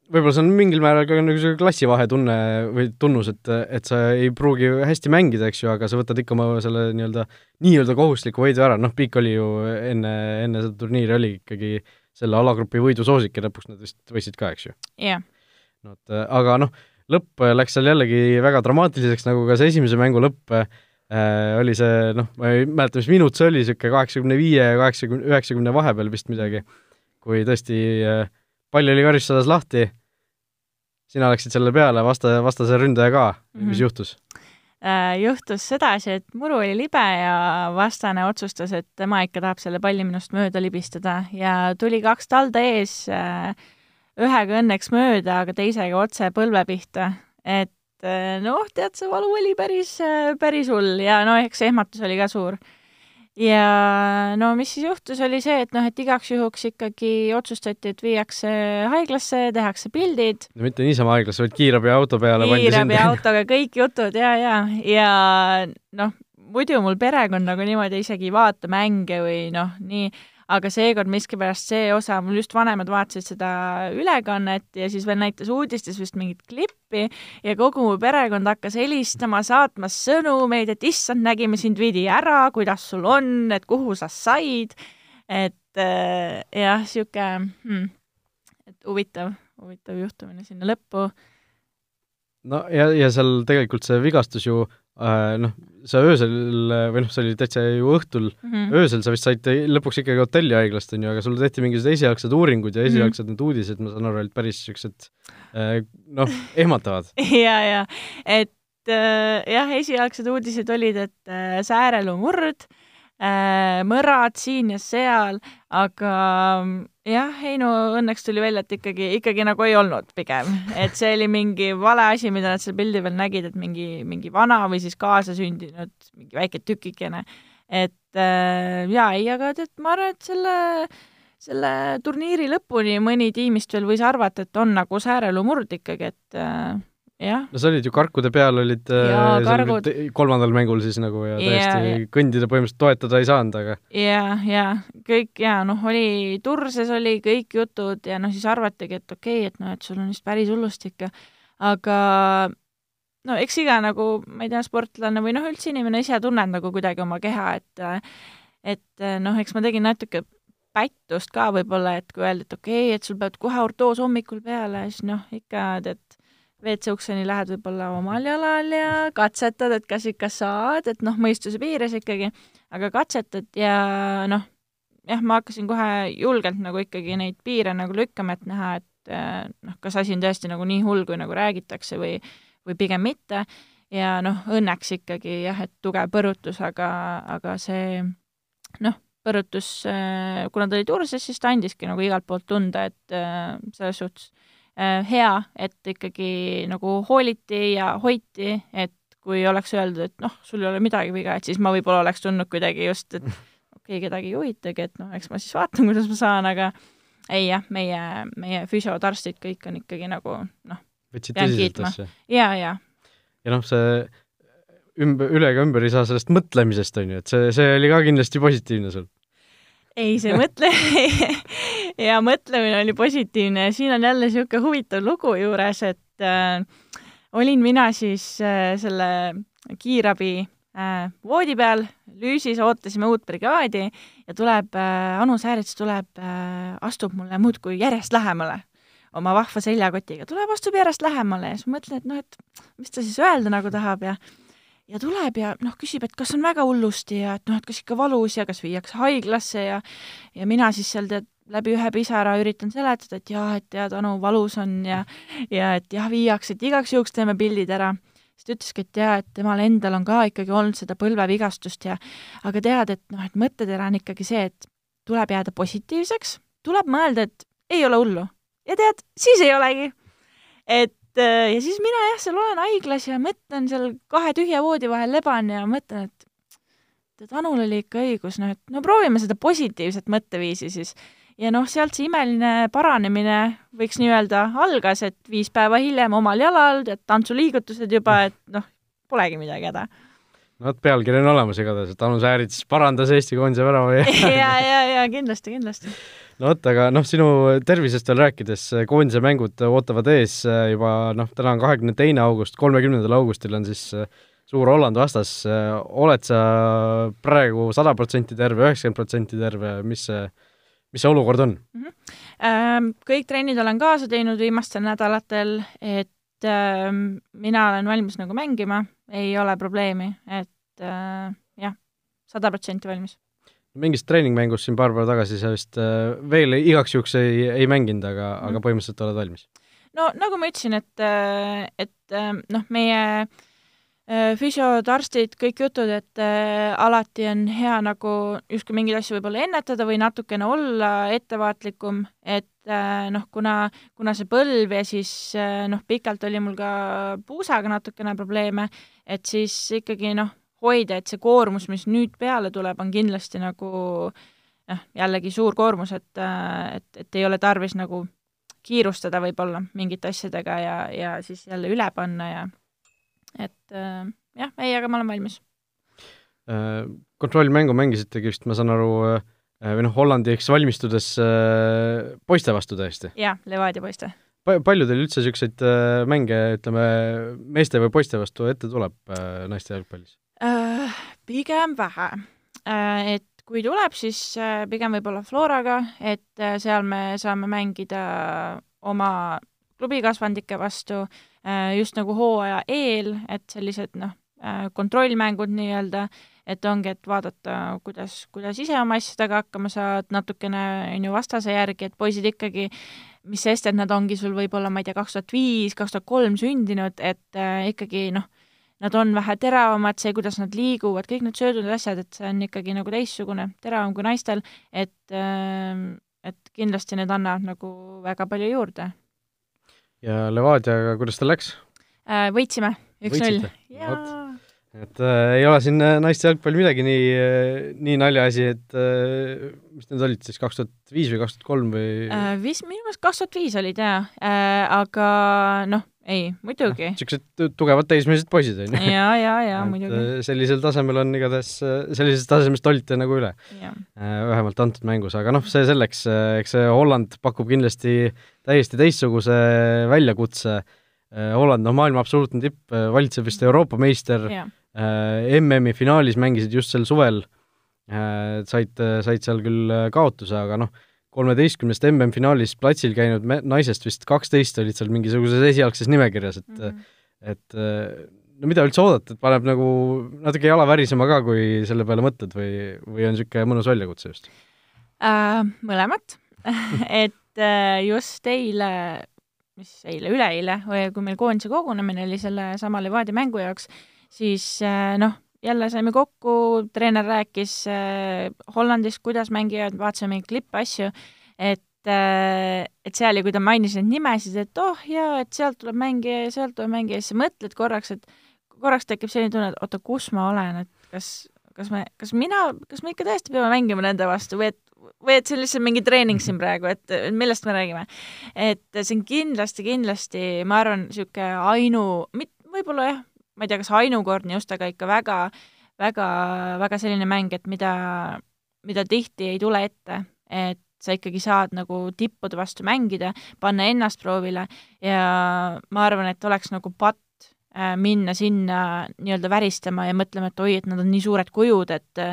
võib-olla see on mingil määral ka nagu niisugune klassivahetunne või tunnus, et, et sa ei pruugi hästi mängida, eks ju, aga sa võtad ikka oma selle nii-öelda, nii-öelda kohustusliku võidu ära, noh, Piik oli ju enne, enne seda turniiri oli ikkagi äh, selle alagrupi võidusoosik ja lõpuks nad vist võitsid ka, eks ju? jah yeah.. no vot, äh, aga noh, lõpp läks seal jällegi väga dramaatiliseks, nagu ka see esimese mängu lõpp äh, oli see, noh, ma ei mäleta, mis minut see oli, niisugune kaheksakümne viie ja kaheksakümne, üheksakümne vahepeal vist midagi, kui tõesti äh, pall oli karistusalas lahti, sina läksid selle peale, vasta, vastase ründaja ka mm, -hmm. mis juhtus? Äh, juhtus sedasi, et muru oli libe ja vastane otsustas, et tema ikka tahab selle palli minust mööda libistada ja tuli kaks talda ees, äh, ühega õnneks mööda, aga teisega otse põlve pihta. et äh, noh, tead, see valu oli päris, päris hull ja no eks ehmatus oli ka suur ja no mis siis juhtus, oli see, et noh, et igaks juhuks ikkagi otsustati, et viiakse haiglasse, tehakse pildid. mitte niisama haiglasse, vaid kiirabiauto peale kiirabiautoga kõik jutud ja, ja, ja noh, muidu mul perekond nagu niimoodi isegi ei vaata mänge või noh, nii aga seekord miskipärast see osa, mul just vanemad vaatasid seda ülekannet ja siis veel näitas uudistes vist mingit klippi ja kogu mu perekond hakkas helistama, saatma sõnumeid, et issand, nägime sind veidi ära, kuidas sul on, et kuhu sa said, et äh, jah, niisugune hmm, et huvitav, huvitav juhtumine sinna lõppu. No ja, ja seal tegelikult see vigastus ju äh, noh, sa öösel või noh, see oli täitsa ju õhtul mm, -hmm. öösel sa vist said lõpuks ikkagi hotellihaiglast, on ju, aga sulle tehti mingisugused esialgsed uuringud ja mhm. esialgsed mm -hmm. need uudised, ma saan aru, olid päris niisugused äh, noh, ehmatavad ja, ja et äh, jah, esialgsed uudised olid, et äh, säärelumurd äh,, mõrad siin ja seal, aga jah, Heino õnneks tuli välja, et ikkagi, ikkagi nagu ei olnud pigem, et see oli mingi vale asi, mida nad seal pildi peal nägid, et mingi, mingi vana või siis kaasasündinud mingi väike tükikene. et äh, jaa, ei, aga tead, ma arvan, et selle, selle turniiri lõpuni mõni tiimist veel võis arvata, et on nagu säärelumurd ikkagi, et äh, no sa olid ju karkude peal, olid äh, Jaa, seal kargud. kolmandal mängul siis nagu ja Jaa, täiesti ja- kõndida põhimõtteliselt toetada ei saanud, aga ja, ja kõik ja noh, oli Turses oli kõik jutud ja noh, siis arvatigi, et okei okay,, et noh, et sul on vist päris hullustik ja aga no eks iga nagu, ma ei tea, sportlane või noh, üldse inimene ise tunneb nagu kuidagi oma keha, et et noh, eks ma tegin natuke pättust ka võib-olla, et kui öeldi, et okei okay,, et sul peab kohe ortoos hommikul peale, siis noh, ikka tead, WC ukseni lähed võib-olla omal jalal ja katsetad, et kas ikka saad, et noh, mõistuse piires ikkagi aga katsetad ja noh, jah, ma hakkasin kohe julgelt nagu ikkagi neid piire nagu lükkama, et näha, et eh, noh, kas asi on tõesti nagu nii hull, kui nagu räägitakse või, või pigem mitte. ja noh, õnneks ikkagi jah, et tugev põrutus, aga, aga see noh, põrutus, kuna ta oli turses, siis ta andiski nagu igalt poolt tunda, et eh, selles suhtes eh, hea, et ikkagi nagu hooliti ja hoiti, et kui oleks öeldud, et noh, sul ei ole midagi viga, et siis ma võib-olla oleks tundnud kuidagi just, et okei okay,, kedagi ei huvitagi, et noh, eks ma siis vaatan, kuidas ma saan, aga ei jah, meie, meie füsiod, arstid, kõik on ikkagi nagu noh, Pean kiitma. ja, ja ja noh, see ümber, üle ega ümber ei saa sellest mõtlemisest, on ju, et see, see oli ka kindlasti positiivne sul. ei, see mõtle ja mõtlemine oli positiivne ja siin on jälle niisugune huvitav lugu juures, et äh, olin mina siis äh, selle kiirabi äh, voodi peal, lüüsis, ootasime uut brigaadi ja tuleb äh, Anu Säärits tuleb äh,, astub mulle muudkui järjest lähemale oma vahva seljakotiga, tuleb, astub järjest lähemale ja siis ma mõtlen, et noh, et mis ta siis öelda nagu tahab ja ja tuleb ja noh, küsib, et kas on väga hullusti ja et noh, et kas ikka valus ja kas viiakse haiglasse ja ja mina siis seal tead, läbi ühe pisara üritan seletada, et jaa, et tead, Anu, valus on ja ja et jah, viiakse, et igaks juhuks teeme pildid ära. siis ta ütleski, et jaa, et temal endal on ka ikkagi olnud seda põlvevigastust ja aga tead, et noh, et mõttetera on ikkagi see, et tuleb jääda positiivseks, tuleb mõelda, et ei ole hullu. ja tead, siis ei olegi. et äh, ja siis mina jah, seal olen haiglas ja mõtlen seal kahe tühja voodi vahel leban ja mõtlen, et tead, Anul oli ikka õigus, noh et no proovime seda positiivset mõtteviisi siis. Ja noh, sealt see imeline paranemine, võiks nii öelda, algas, et viis päeva hiljem omal jalal, tead, tantsuliigutused juba, et noh, polegi midagi häda. no vot, pealkiri on olemas igatahes, et Anu Säärits parandas Eesti koondise värava ja ja, ja, kindlasti, kindlasti. no vot, aga noh, sinu tervisest veel rääkides, koondise mängud ootavad ees äh, juba noh, täna on kahekümne teine august, kolmekümnendal augustil on siis äh, suur Holland vastas, oled sa praegu sada protsenti terve, üheksakümmend protsenti terve, mis see, mis see olukord on? Ähm, kõik trennid olen kaasa teinud viimastel nädalatel, et ähm, mina olen valmis nagu mängima, ei ole probleemi, et äh, jah, sada protsenti valmis. mingis treeningmängus siin paar päeva tagasi sa vist äh, veel igaks juhuks ei, ei mänginud, aga mm., Mhm. aga põhimõtteliselt oled valmis? no nagu ma ütlesin, et, et äh, noh, meie äh, füsiod, arstid, kõik jutud, et äh, alati on hea nagu justkui mingeid asju võib-olla ennetada või natukene olla ettevaatlikum, et äh, noh, kuna, kuna see põlv ja siis äh, noh, pikalt oli mul ka puusaga natukene probleeme, et siis ikkagi noh, hoida, et see koormus, mis nüüd peale tuleb, on kindlasti nagu noh, jällegi suur koormus, et, et, et ei ole tarvis nagu kiirustada võib-olla mingite asjadega ja, ja siis jälle üle panna ja et äh, jah, ei, aga ma olen valmis. Äh, kontrollmängu mängisitegi vist, ma saan aru, või noh, Hollandi eks valmistudes äh, poiste vastu tõesti jah, Levadia poiste. pa-, palju teil üldse niisuguseid äh, mänge, ütleme, meeste või poiste vastu ette tuleb äh, naiste jalgpallis? Äh, pigem vähe. Et kui tuleb, siis äh, pigem võib-olla Floraga, et äh, seal me saame mängida oma klubikasvandike vastu äh, just nagu hooaja eel, et sellised noh, kontrollmängud nii-öelda, et ongi, et vaadata, kuidas, kuidas ise oma asjadega hakkama saad, natukene on ju vastase järgi, et poisid ikkagi mis sest, et nad ongi sul võib-olla, ma ei tea, kaks tuhat viis, kaks tuhat kolm sündinud, et äh, ikkagi noh, nad on vähe teravamad, see, kuidas nad liiguvad, kõik need söödud asjad, et see on ikkagi nagu teistsugune, teravam kui naistel, et äh, et kindlasti need annavad nagu väga palju juurde ja Levadiaga, kuidas teil läks? äh,. võitsime, üks-null jaa et äh, ei ole siin äh, naiste jalgpall midagi nii äh,, nii naljaasi, et äh, mis need olid siis, kaks tuhat viis või kaks tuhat kolm või äh,? vist minu meelest kaks tuhat viis olid jaa äh,, aga noh, ei, muidugi. niisugused tu- tugevad teismelised poisid, on ju. ja, ja, ja muidugi, sellisel tasemel on igatahes, sellisest tasemest olite nagu üle. vähemalt antud mängus, aga noh, see selleks, eks see Holland pakub kindlasti täiesti teistsuguse väljakutse. Holland on maailma absoluutne tipp, valitseb vist Euroopa meister, jah, MM-i finaalis mängisid just sel suvel, said, said seal küll kaotuse, aga noh, kolmeteistkümnest MM-finaalis platsil käinud me- naisest vist kaksteist olid seal mingisuguses esialgses nimekirjas, et Mhm. et no mida üldse oodata, et paneb nagu natuke jala värisema ka, kui selle peale mõtled või, või on niisugune mõnus väljakutse just? äh,. mõlemat et äh, just eile, mis eile, üleeile, kui meil koondise kogunemine oli sellesama Levadia mängu jaoks, siis äh, noh, jälle saime kokku, treener rääkis äh, Hollandist, kuidas mängivad, vaatasime klippe, asju, et et seal ja kui ta mainis neid nimesid, et oh jaa, et sealt tuleb mängija ja sealt tuleb mängija, siis sa mõtled korraks, et korraks tekib selline tunne, et oota, kus ma olen, et kas, kas me, kas mina, kas me ikka tõesti peame mängima nende vastu või et või et see on lihtsalt mingi treening siin praegu, et millest me räägime. et see on kindlasti, kindlasti, ma arvan, niisugune ainu, võib-olla jah, ma ei tea, kas ainukordne just, aga ikka väga, väga, väga selline mäng, et mida, mida tihti ei tule ette, et sa ikkagi saad nagu tippude vastu mängida, panna ennast proovile ja ma arvan, et oleks nagu patt äh, minna sinna nii-öelda väristama ja mõtlema, et oi, et nad on nii suured kujud, et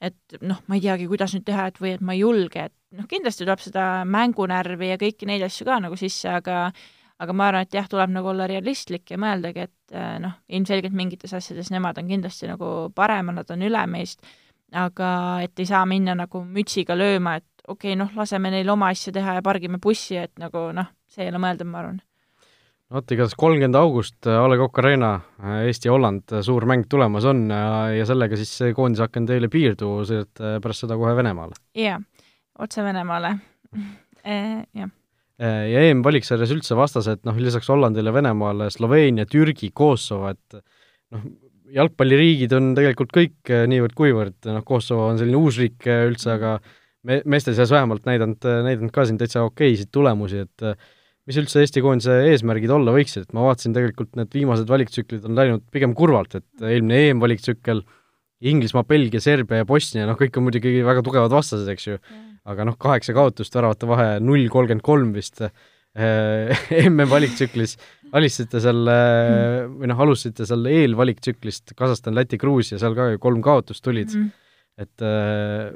et noh, ma ei teagi, kuidas nüüd teha, et või et ma ei julge, et noh, kindlasti tuleb seda mängunärvi ja kõiki neid asju ka nagu sisse, aga aga ma arvan, et jah, tuleb nagu olla realistlik ja mõeldagi, et äh, noh, ilmselgelt mingites asjades nemad on kindlasti nagu paremad, nad on üle meist, aga et ei saa minna nagu mütsiga lööma, et okei okay,, noh, laseme neil oma asja teha ja pargime bussi, et nagu noh, see ei ole mõeldav, ma arvan. vot, igatahes kolmkümmend august A Le Coq Arena, Eesti-Holland, suur mäng tulemas on ja, ja sellega siis see koondise aken teile ei piirdu, sõidate pärast seda kohe Venemaale. jaa, otse Venemaale jah, ja EM-valiksarjas üldse vastased, noh lisaks Hollandile, Venemaale, Sloveenia, Türgi, Kosovo, et noh, jalgpalliriigid on tegelikult kõik niivõrd-kuivõrd, noh Kosovo on selline uus riik üldse, aga me-, meeste seas vähemalt näidanud, näidanud ka siin täitsa okeisid tulemusi, et mis üldse Eesti koondise eesmärgid olla võiksid, et ma vaatasin tegelikult need viimased valiktsüklid on läinud pigem kurvalt, et eelmine EM-valiktsükkel Inglismaa, Belgia, Serbia ja Bosnia, noh kõik on muidugi väga tugevad vastased, eks ju, aga noh, kaheksa kaotust, väravate vahe null kolmkümmend kolm vist äh, MM-valiktsüklis, alistasite selle või noh, alustasite seal eelvaliktsüklist Kasahstan, Läti, Gruusia, seal ka ju kolm kaotust tulid mm. -hmm. et äh,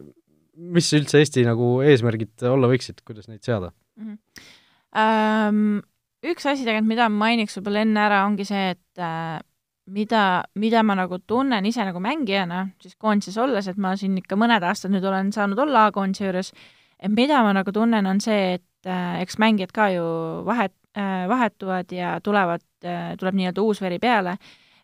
mis üldse Eesti nagu eesmärgid olla võiksid, kuidas neid seada? ähm,. Üks asi tegelikult, mida ma mainiks võib-olla enne ära, ongi see, et äh, mida, mida ma nagu tunnen ise nagu mängijana siis koondises olles, et ma siin ikka mõned aastad nüüd olen saanud olla A-koondise juures, et mida ma nagu tunnen, on see, et äh, eks mängijad ka ju vahet äh,, vahetuvad ja tulevad äh,, tuleb nii-öelda uus veri peale,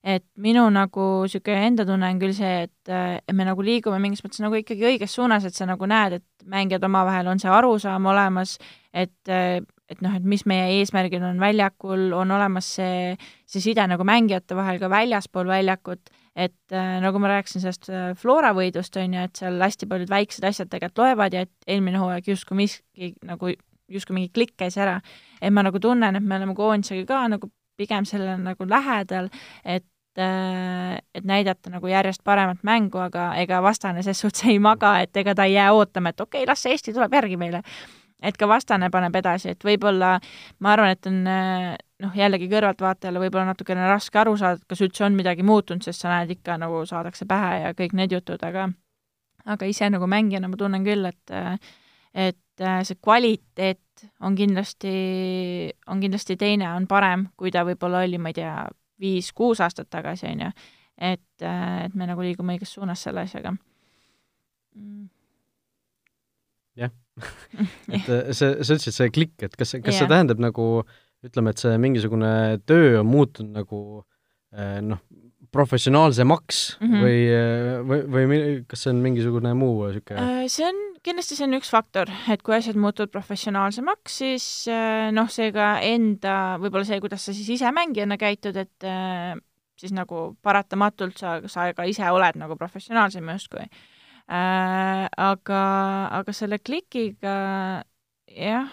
et minu nagu niisugune enda tunne on küll see, et äh, et me nagu liigume mingis mõttes nagu ikkagi õiges suunas, et sa nagu näed, et mängijad omavahel on see arusaam olemas, et äh, et noh, et mis meie eesmärgid on väljakul, on olemas see, see side nagu mängijate vahel ka väljaspool väljakut, et äh, nagu ma rääkisin sellest äh, Flora võidust, on ju, et seal hästi paljud väiksed asjad tegelikult loevad ja et eelmine hooaeg justkui miski nagu justkui mingi klikk käis ära, et ma nagu tunnen, et me oleme koondisega ka nagu pigem sellele nagu lähedal, et et näidata nagu järjest paremat mängu, aga ega vastane ses suhtes ei maga, et ega ta ei jää ootama, et okei okay,, las see Eesti tuleb järgi meile. Et ka vastane paneb edasi, et võib-olla ma arvan, et on noh, jällegi kõrvaltvaatajale võib-olla natukene raske aru saada, kas üldse on midagi muutunud, sest sa näed ikka nagu saadakse pähe ja kõik need jutud, aga aga ise nagu mängijana ma tunnen küll, et et see kvaliteet on kindlasti, on kindlasti teine, on parem, kui ta võib-olla oli, ma ei tea, viis-kuus aastat tagasi, on ju. et, et me nagu liigume õiges suunas selle asjaga. Jah, et see, sa ütlesid, see klikk, et kas, kas yeah. see tähendab nagu ütleme, et see mingisugune töö on muutunud nagu noh, professionaalsemaks mm -hmm. või, või, või kas see on mingisugune muu niisugune see on, kindlasti see on üks faktor, et kui asjad muutuvad professionaalsemaks, siis noh, seega enda, võib-olla see, kuidas sa siis ise mängijana käitud, et siis nagu paratamatult sa, sa ka ise oled nagu professionaalsem justkui äh,. Aga, aga selle klikiga jah.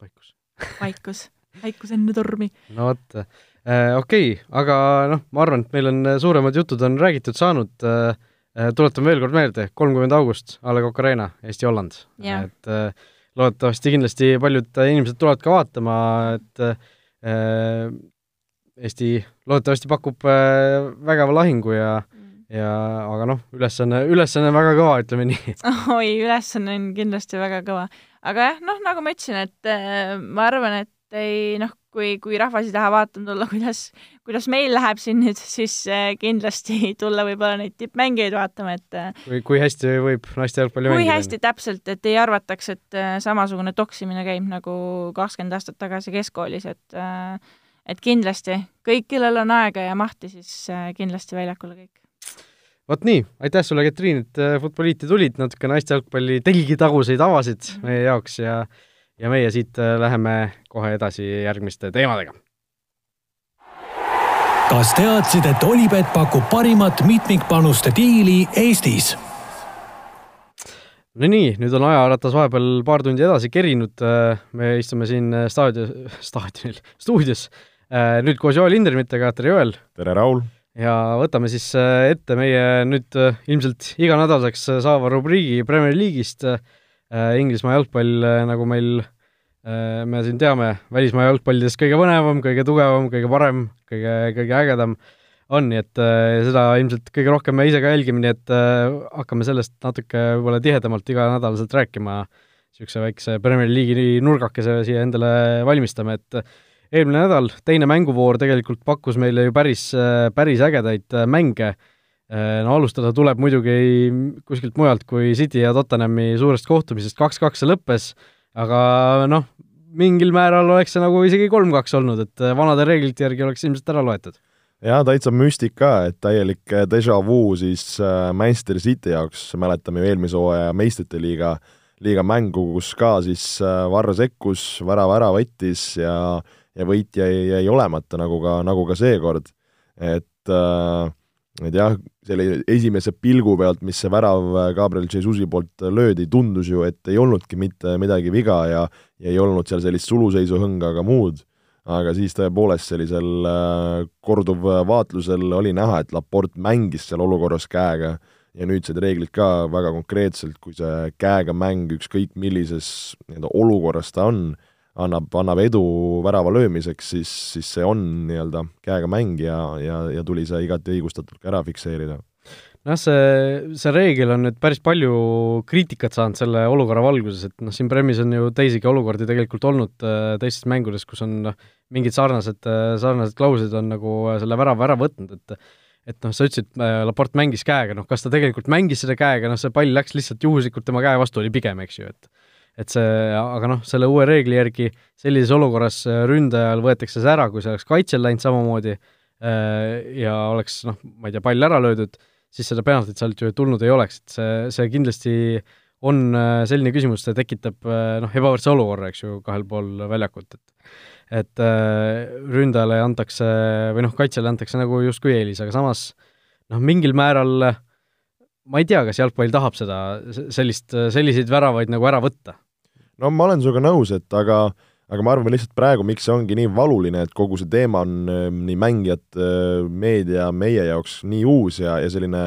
vaikus. vaikus, vaikus enne tormi. no vot äh,, okei okay,, aga noh, ma arvan, et meil on suuremad jutud on räägitud saanud äh,. tuletan veel kord meelde, kolmkümmend august, A Le Coq Arena, Eesti-Holland. et äh, loodetavasti kindlasti paljud inimesed tulevad ka vaatama, et äh, Eesti loodetavasti pakub äh, vägeva lahingu ja mm. ja aga noh, ülesanne, ülesanne on väga kõva, ütleme nii. oi, ülesanne on kindlasti väga kõva. aga jah, noh, nagu ma ütlesin, et äh, ma arvan, et ei noh, kui, kui rahvas ei taha vaatama tulla, kuidas, kuidas meil läheb siin nüüd, siis äh, kindlasti tulla võib-olla neid tippmängijaid vaatama, et äh, kui, kui hästi võib naiste jalgpalli mängida? kui hästi täpselt, et ei arvataks, et äh, samasugune toksimine käib nagu kakskümmend aastat tagasi keskkoolis, et et kindlasti kõik, kellel on aega ja mahti, siis kindlasti väljakule kõik vot nii, aitäh sulle, Katriin, et Futboliiti tulid, natuke naiste jalgpalli telgitaguseid avasid mm -hmm. meie jaoks ja ja meie siit äh, läheme kohe edasi järgmiste teemadega. kas teadsid, et Olipet pakub parimat mitmikpanuste diili Eestis? no nii, nüüd on ajaratas vahepeal paar tundi edasi kerinud, äh, me istume siin staadio, staadionil, stuudios, äh, nüüd koos Joel Hindrimitega, tere Joel! tere, Raul! ja võtame siis ette meie nüüd ilmselt iganädalaseks saava rubriigi Premier League'ist äh, Äh, Inglismaa jalgpall, äh, nagu meil, äh, me siin teame, välismaa jalgpallidest kõige põnevam, kõige tugevam, kõige parem, kõige, kõige ägedam on, nii et seda ilmselt kõige rohkem me ise ka jälgime, nii et hakkame sellest natuke võib-olla tihedamalt iganädalaselt rääkima, niisuguse väikse Premier League'i nurgakese siia endale valmistame, et eelmine nädal, teine mänguvoor tegelikult pakkus meile ju päris, päris ägedaid mänge. Äh, no alustada tuleb muidugi kuskilt mujalt kui City ja Tottenhami suurest kohtumisest, kaks-kaks see lõppes, aga noh, mingil määral oleks see nagu isegi kolm-kaks olnud, et äh, vanade reeglite järgi oleks ilmselt ära loetud. jaa, täitsa müstika, et täielik äh, déjà vu siis Manchester City jaoks, mäletame ju eelmise hooaja meistrite liiga, liiga mängu, kus ka siis Varro sekkus, värava ära võttis ja ja võit jäi, jäi olemata, nagu ka, nagu ka seekord. et äh, et jah, selle esimese pilgu pealt, mis see värav äh, Gabriel Jesusi poolt löödi, tundus ju, et ei olnudki mitte midagi viga ja ja ei olnud seal sellist suluseisu hõnga ega muud, aga siis tõepoolest sellisel äh, korduvvaatlusel oli näha, et Laport mängis seal olukorras käega ja nüüdsed reeglid ka väga konkreetselt, kui see käega mäng ükskõik millises nii-öelda olukorras ta on, annab, annab edu värava löömiseks, siis, siis see on nii-öelda käega mäng ja, ja, ja tuli see igati õigustatult ka ära fikseerida. Noh, see, see reegel on nüüd päris palju kriitikat saanud selle olukorra valguses, et noh, siin Premis on ju teisigi olukordi tegelikult olnud äh, teistes mängudes, kus on noh, mingid sarnased äh,, sarnased klauslid on nagu äh, selle värava ära võtnud, et et noh, sa ütlesid Laport mängis käega, noh kas ta tegelikult mängis selle käega, noh see pall läks lihtsalt juhuslikult tema käe vastu, oli pigem, eks ju, et et see, aga noh, selle uue reegli järgi sellises olukorras äh, ründajal võetakse see ära, kui see oleks kaitsel läinud samamoodi äh, ja oleks noh, ma ei tea, pall ära löödud, siis seda penaltit sealt ju tulnud ei oleks, et see, see kindlasti on äh, selline küsimus, see tekitab noh, ebavõrdse olukorra, eks ju, kahel pool väljakut, et et ründajale antakse või noh, kaitsjale antakse nagu justkui eelis, aga samas noh, mingil määral ma ei tea, kas jalgpall tahab seda, sellist, selliseid väravaid nagu ära võtta. No ma olen sinuga nõus, et aga aga ma arvan lihtsalt praegu, miks see ongi nii valuline, et kogu see teema on äh, nii mängijate, äh, meedia, meie jaoks nii uus ja, ja selline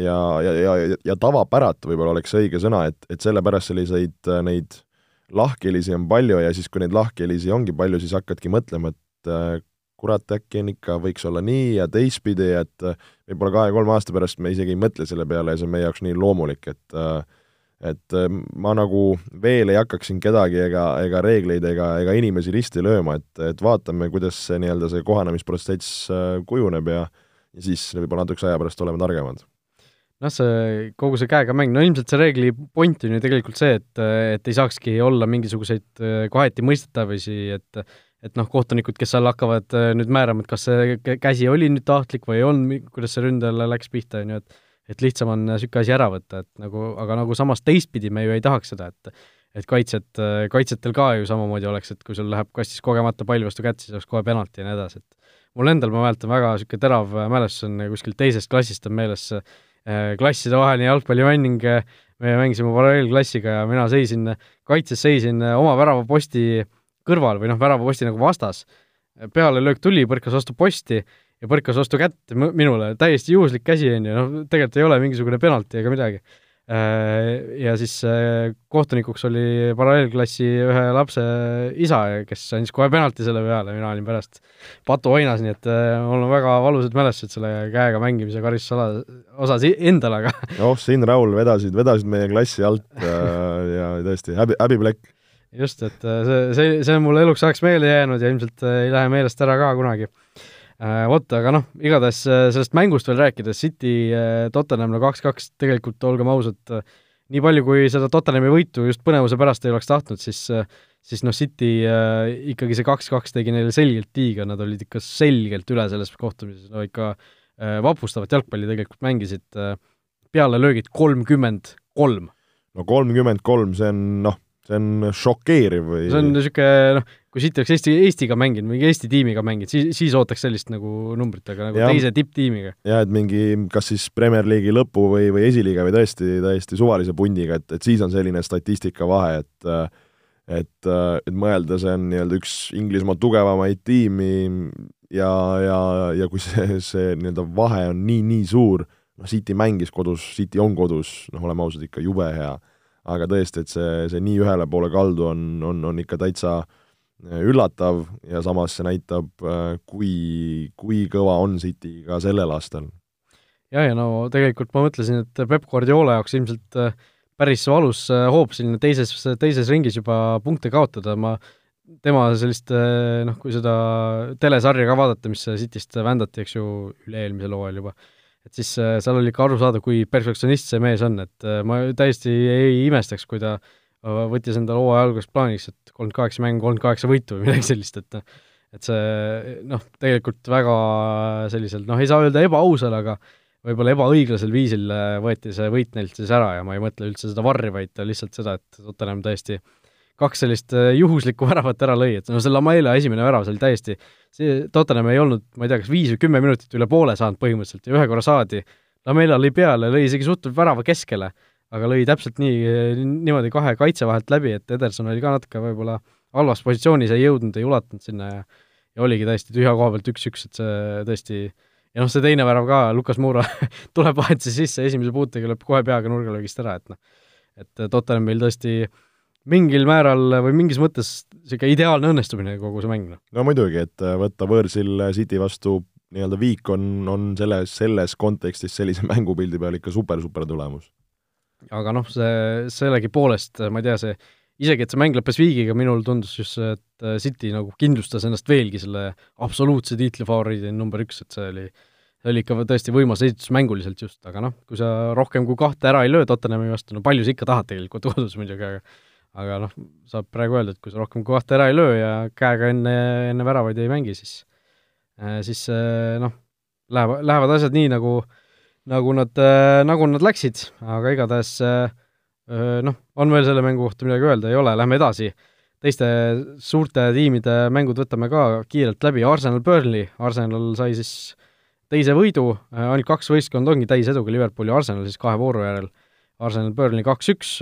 ja, ja, ja, ja tavapäratu võib-olla oleks õige sõna, et, et sellepärast selliseid äh, neid lahkhelisi on palju ja siis, kui neid lahkhelisi ongi palju, siis hakkadki mõtlema, et kurat, äkki on ikka, võiks olla nii ja teistpidi, et võib-olla kahe-kolme aasta pärast me isegi ei mõtle selle peale ja see on meie jaoks nii loomulik, et äh, et äh, ma nagu veel ei hakkaks siin kedagi ega, ega reegleid ega, ega inimesi risti lööma, et, et vaatame, kuidas see nii-öelda see kohanemisprotsess äh, kujuneb ja ja siis võib-olla natukese aja pärast oleme targemad. noh, see, kogu see käega mäng, no ilmselt see reegli point on ju tegelikult see, et, et ei saakski olla mingisuguseid kohati mõistetavisi, et et noh, kohtunikud, kes seal hakkavad nüüd määrama, et kas see käsi oli nüüd tahtlik või ei olnud, kuidas see ründajale läks pihta, on ju, et et lihtsam on niisugune asi ära võtta, et nagu, aga nagu samas teistpidi me ju ei tahaks seda, et et kaitset, kaitsetel ka ju samamoodi oleks, et kui sul läheb kastis kogemata pall vastu kätt, siis oleks kohe penalti ja nii edasi, et mul endal, ma mäletan, väga niisugune terav mälestus on kuskilt teisest klassist on meeles klassidevaheline jalgpallimäng, me mängisime paralleelklassiga ja mina seisin, kaitses seisin oma väravaposti kõrval või noh, väravaposti nagu vastas. pealelöök tuli, põrkas vastu posti ja põrkas vastu kätt minule, täiesti juhuslik käsi, on ju, noh, tegelikult ei ole mingisugune penalti ega midagi Äh, ja siis äh, kohtunikuks oli paralleelklassi ühe lapse isa, kes andis kohe penalti selle peale, mina olin pärast patuoinas, nii et äh, mul on väga valusad mälestused selle käega mängimise karistusala osas endal, aga oh, siin, Raul, vedasid, vedasid meie klassi alt ja tõesti, häbi, häbiplekk. Just, et see, see, see on mulle eluks ajaks meelde jäänud ja ilmselt ei lähe meelest ära ka kunagi Äh, vot, aga noh, igatahes äh, sellest mängust veel rääkides, City äh, Tottenham no kaks-kaks, tegelikult olgem ausad, nii palju, kui seda Tottenhami võitu just põnevuse pärast ei oleks tahtnud, siis siis noh, City äh, ikkagi see kaks-kaks tegi neile selgelt liiga, nad olid ikka selgelt üle selles kohtumises, no ikka äh, vapustavat jalgpalli tegelikult mängisid äh,, pealelöögid kolmkümmend kolm. no kolmkümmend kolm, see on noh, see on šokeeriv või see on niisugune noh, kui siit oleks Eesti, Eestiga mänginud, mingi Eesti tiimiga mänginud, siis, siis ootaks sellist nagu numbrit, aga nagu ja, teise tipptiimiga. jaa, et mingi kas siis Premier League'i lõpu või, või esiliiga või tõesti täiesti suvalise pundiga, et, et siis on selline statistika vahe, et et, et mõelda, see on nii-öelda üks Inglismaa tugevamaid tiimi ja, ja, ja kui see, see nii-öelda vahe on nii, nii suur, noh, City mängis kodus, City on kodus, noh, oleme ausad, ikka jube hea. Aga tõesti, et see, see nii ühele poole kaldu on, on, on ikka täitsa äh, üllatav ja samas see näitab, äh, kui, kui kõva on City ka sellel aastal. jah, ja no tegelikult ma mõtlesin, et Peep Guardiola jaoks ilmselt äh, päris valus hoop selline teises, teises ringis juba punkte kaotada, ma tema sellist noh, kui seda telesarja ka vaadata, mis Cityst vändati, eks ju, üle-eelmisel hooajal juba, et siis seal oli ikka aru saada, kui perfektsionist see mees on, et ma täiesti ei imestaks, kui ta äh, võttis endale hooaja alguses plaaniks, et kolmkümmend kaheksa mängu, kolmkümmend kaheksa võitu või midagi sellist, et et see noh, tegelikult väga selliselt noh, ei saa öelda ebaausal, aga võib-olla ebaõiglasel viisil võeti see võit neilt siis ära ja ma ei mõtle üldse seda varri, vaid lihtsalt seda, et Tottenham tõesti kaks sellist juhuslikku väravat ära lõi, et no see Lamaela esimene värav, see oli täiesti, see Tottenham ei olnud, ma ei tea, kas viis või kümme minutit üle poole saanud põhimõtteliselt ja ühe korra saadi, Lamela lõi peale, lõi isegi suht värava keskele aga lõi täpselt nii, niimoodi kahe kaitse vahelt läbi, et Ederson oli ka natuke võib-olla halvas positsioonis, ei jõudnud, ei ulatanud sinna ja ja oligi täiesti tühja koha pealt üks-üks, et see tõesti ja noh, see teine värav ka, Lukas Moura tuleb vahetuse sisse, esimese puutega lööb kohe peaga nurgalöögist ära, et noh, et Tottenhamil tõesti mingil määral või mingis mõttes niisugune ideaalne õnnestumine kogu see mäng, noh. no muidugi, et võtta võõrsil City vastu nii-öelda viik on, on selles, selles kontekstis sellise mängupildi peal ikka super-super tulemus aga noh, see sellegipoolest, ma ei tea, see isegi, et see mäng lõppes viigiga, minul tundus just see, et äh, City nagu kindlustas ennast veelgi selle absoluutse tiitli favoriidi number üks, et see oli, see oli ikka tõesti võimas esitus mänguliselt just, aga noh, kui sa rohkem kui kahte ära ei löö Tottenhami vastu, no palju sa ikka tahad tegelikult kodus muidugi, aga aga noh, saab praegu öelda, et kui sa rohkem kui kahte ära ei löö ja käega enne, enne väravaid ei mängi, siis äh, siis äh, noh, lähevad, lähevad asjad nii, nagu äh, nagu nad, äh, nagu nad läksid, aga igatahes äh, äh, noh, on veel selle mängu kohta midagi öelda, ei ole, lähme edasi. teiste suurte tiimide mängud võtame ka kiirelt läbi, Arsenal Burnley, Arsenal sai siis teise võidu, ainult kaks võistkonda ongi täiseduga, Liverpool ja Arsenal siis kahe vooru järel. Arsenal Burnley kaks-üks,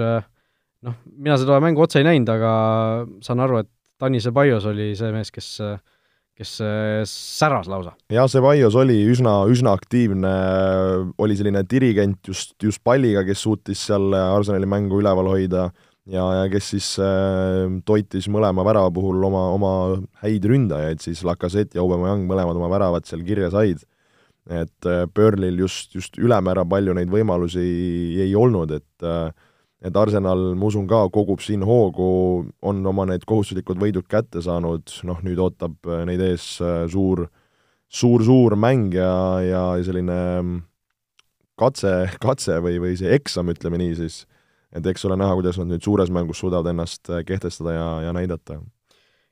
noh, mina seda mängu otse ei näinud, aga saan aru, et Tanis Ebaios oli see mees, kes kes säras lausa. jah, Ceballos oli üsna, üsna aktiivne, oli selline dirigent just, just palliga, kes suutis seal Arsenali mängu üleval hoida ja, ja kes siis äh, toitis mõlema värava puhul oma, oma häid ründajaid, siis Lacazette ja Aubameyang mõlemad oma väravad seal kirja said. et äh, Burnley'l just, just ülemäära palju neid võimalusi ei, ei olnud, et äh, et Arsenal, ma usun ka, kogub siin hoogu, on oma need kohustuslikud võidud kätte saanud, noh nüüd ootab äh, neid ees äh, suur, suur-suur mäng ja, ja selline mm, katse, katse või, või see eksam, ütleme nii siis, et eks ole näha, kuidas nad nüüd suures mängus suudavad ennast äh, kehtestada ja, ja näidata.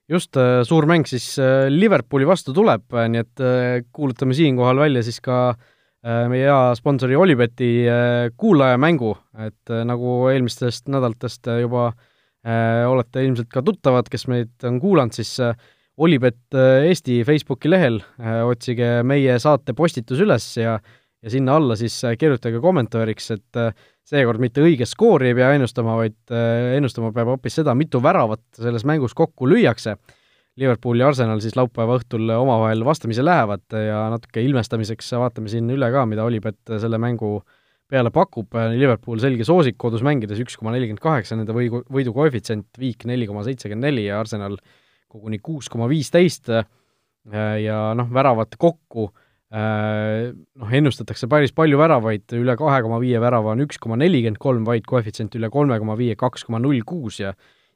just, suur mäng siis Liverpooli vastu tuleb, nii et kuulutame siinkohal välja siis ka äh, meie hea sponsori Olibeti äh, kuulajamängu, et äh, nagu eelmistest nädalatest juba olete ilmselt ka tuttavad, kes meid on kuulanud, siis Olipet Eesti Facebooki lehel otsige meie saate postitus üles ja ja sinna alla siis kirjutage kommentaariks, et seekord mitte õige skoori ei pea ennustama, vaid ennustama peab hoopis seda, mitu väravat selles mängus kokku lüüakse Liverpool ja Arsenal siis laupäeva õhtul omavahel vastamisi lähevad ja natuke ilmestamiseks vaatame siin üle ka, mida Olipet selle mängu peale pakub, Liverpool selge soosik kodus mängides üks koma nelikümmend kaheksa, nende võidu, võidu koefitsient viik neli koma seitsekümmend neli ja Arsenal koguni kuus koma viisteist. Ja noh, väravad kokku noh, ennustatakse päris palju väravaid, üle kahe koma viie värava on üks koma nelikümmend kolm, vaid koefitsient üle kolme koma viie kaks koma null kuus ja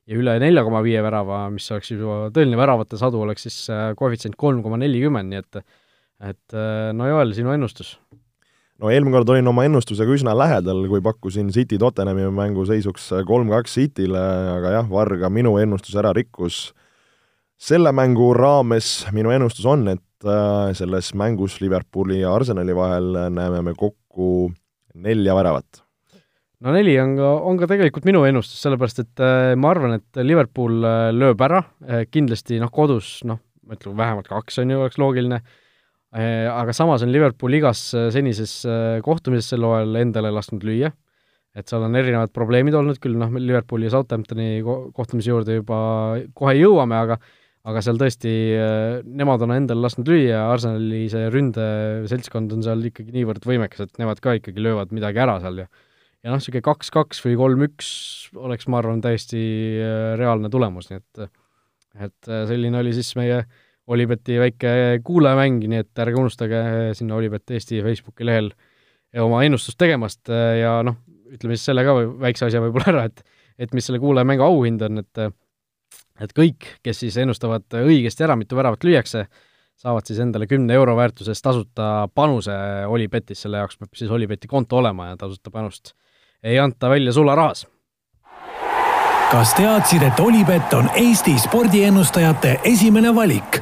ja üle nelja koma viie värava, mis oleks juba tõeline väravate sadu, oleks siis äh, koefitsient kolm koma nelikümmend, nii et et äh, no Joel, sinu ennustus? no eelmine kord olin oma ennustusega üsna lähedal, kui pakkusin City Tottenhami mängu seisuks kolm-kaks Cityle, aga jah, Varga minu ennustus ära rikkus. selle mängu raames minu ennustus on, et äh, selles mängus Liverpooli ja Arsenali vahel näeme me kokku nelja väravat no neli on ka, on ka tegelikult minu ennustus, sellepärast et äh, ma arvan, et Liverpool äh, lööb ära äh,, kindlasti noh, kodus noh, ma ütlen vähemalt kaks on ju, oleks loogiline aga samas on Liverpool igas senises kohtumises sel hooajal endale lasknud lüüa, et seal on erinevad probleemid olnud küll, noh, Liverpooli ja Southamptoni ko kohtumise juurde juba kohe jõuame, aga aga seal tõesti, nemad on endale lasknud lüüa, Arsenali see ründeseltskond on seal ikkagi niivõrd võimekas, et nemad ka ikkagi löövad midagi ära seal ja ja noh, niisugune kaks-kaks või kolm-üks oleks, ma arvan, täiesti äh, reaalne tulemus, nii et et äh, selline oli siis meie Olibeti väike kuulajamäng, nii et ärge unustage sinna Olibet Eesti Facebooki lehel oma ennustust tegemast äh, ja noh, ütleme siis selle ka väikse asja võib-olla ära, et et mis selle kuulajamängu auhind on, et et kõik, kes siis ennustavad õigesti ära, mitu väravat lüüakse, saavad siis endale kümne euro väärtuses tasuta panuse Olipetis, selle jaoks peab siis Olipeti konto olema ja tasuta panust ei anta välja sularahas. kas teadsid, et Olipet on Eesti spordiennustajate esimene valik?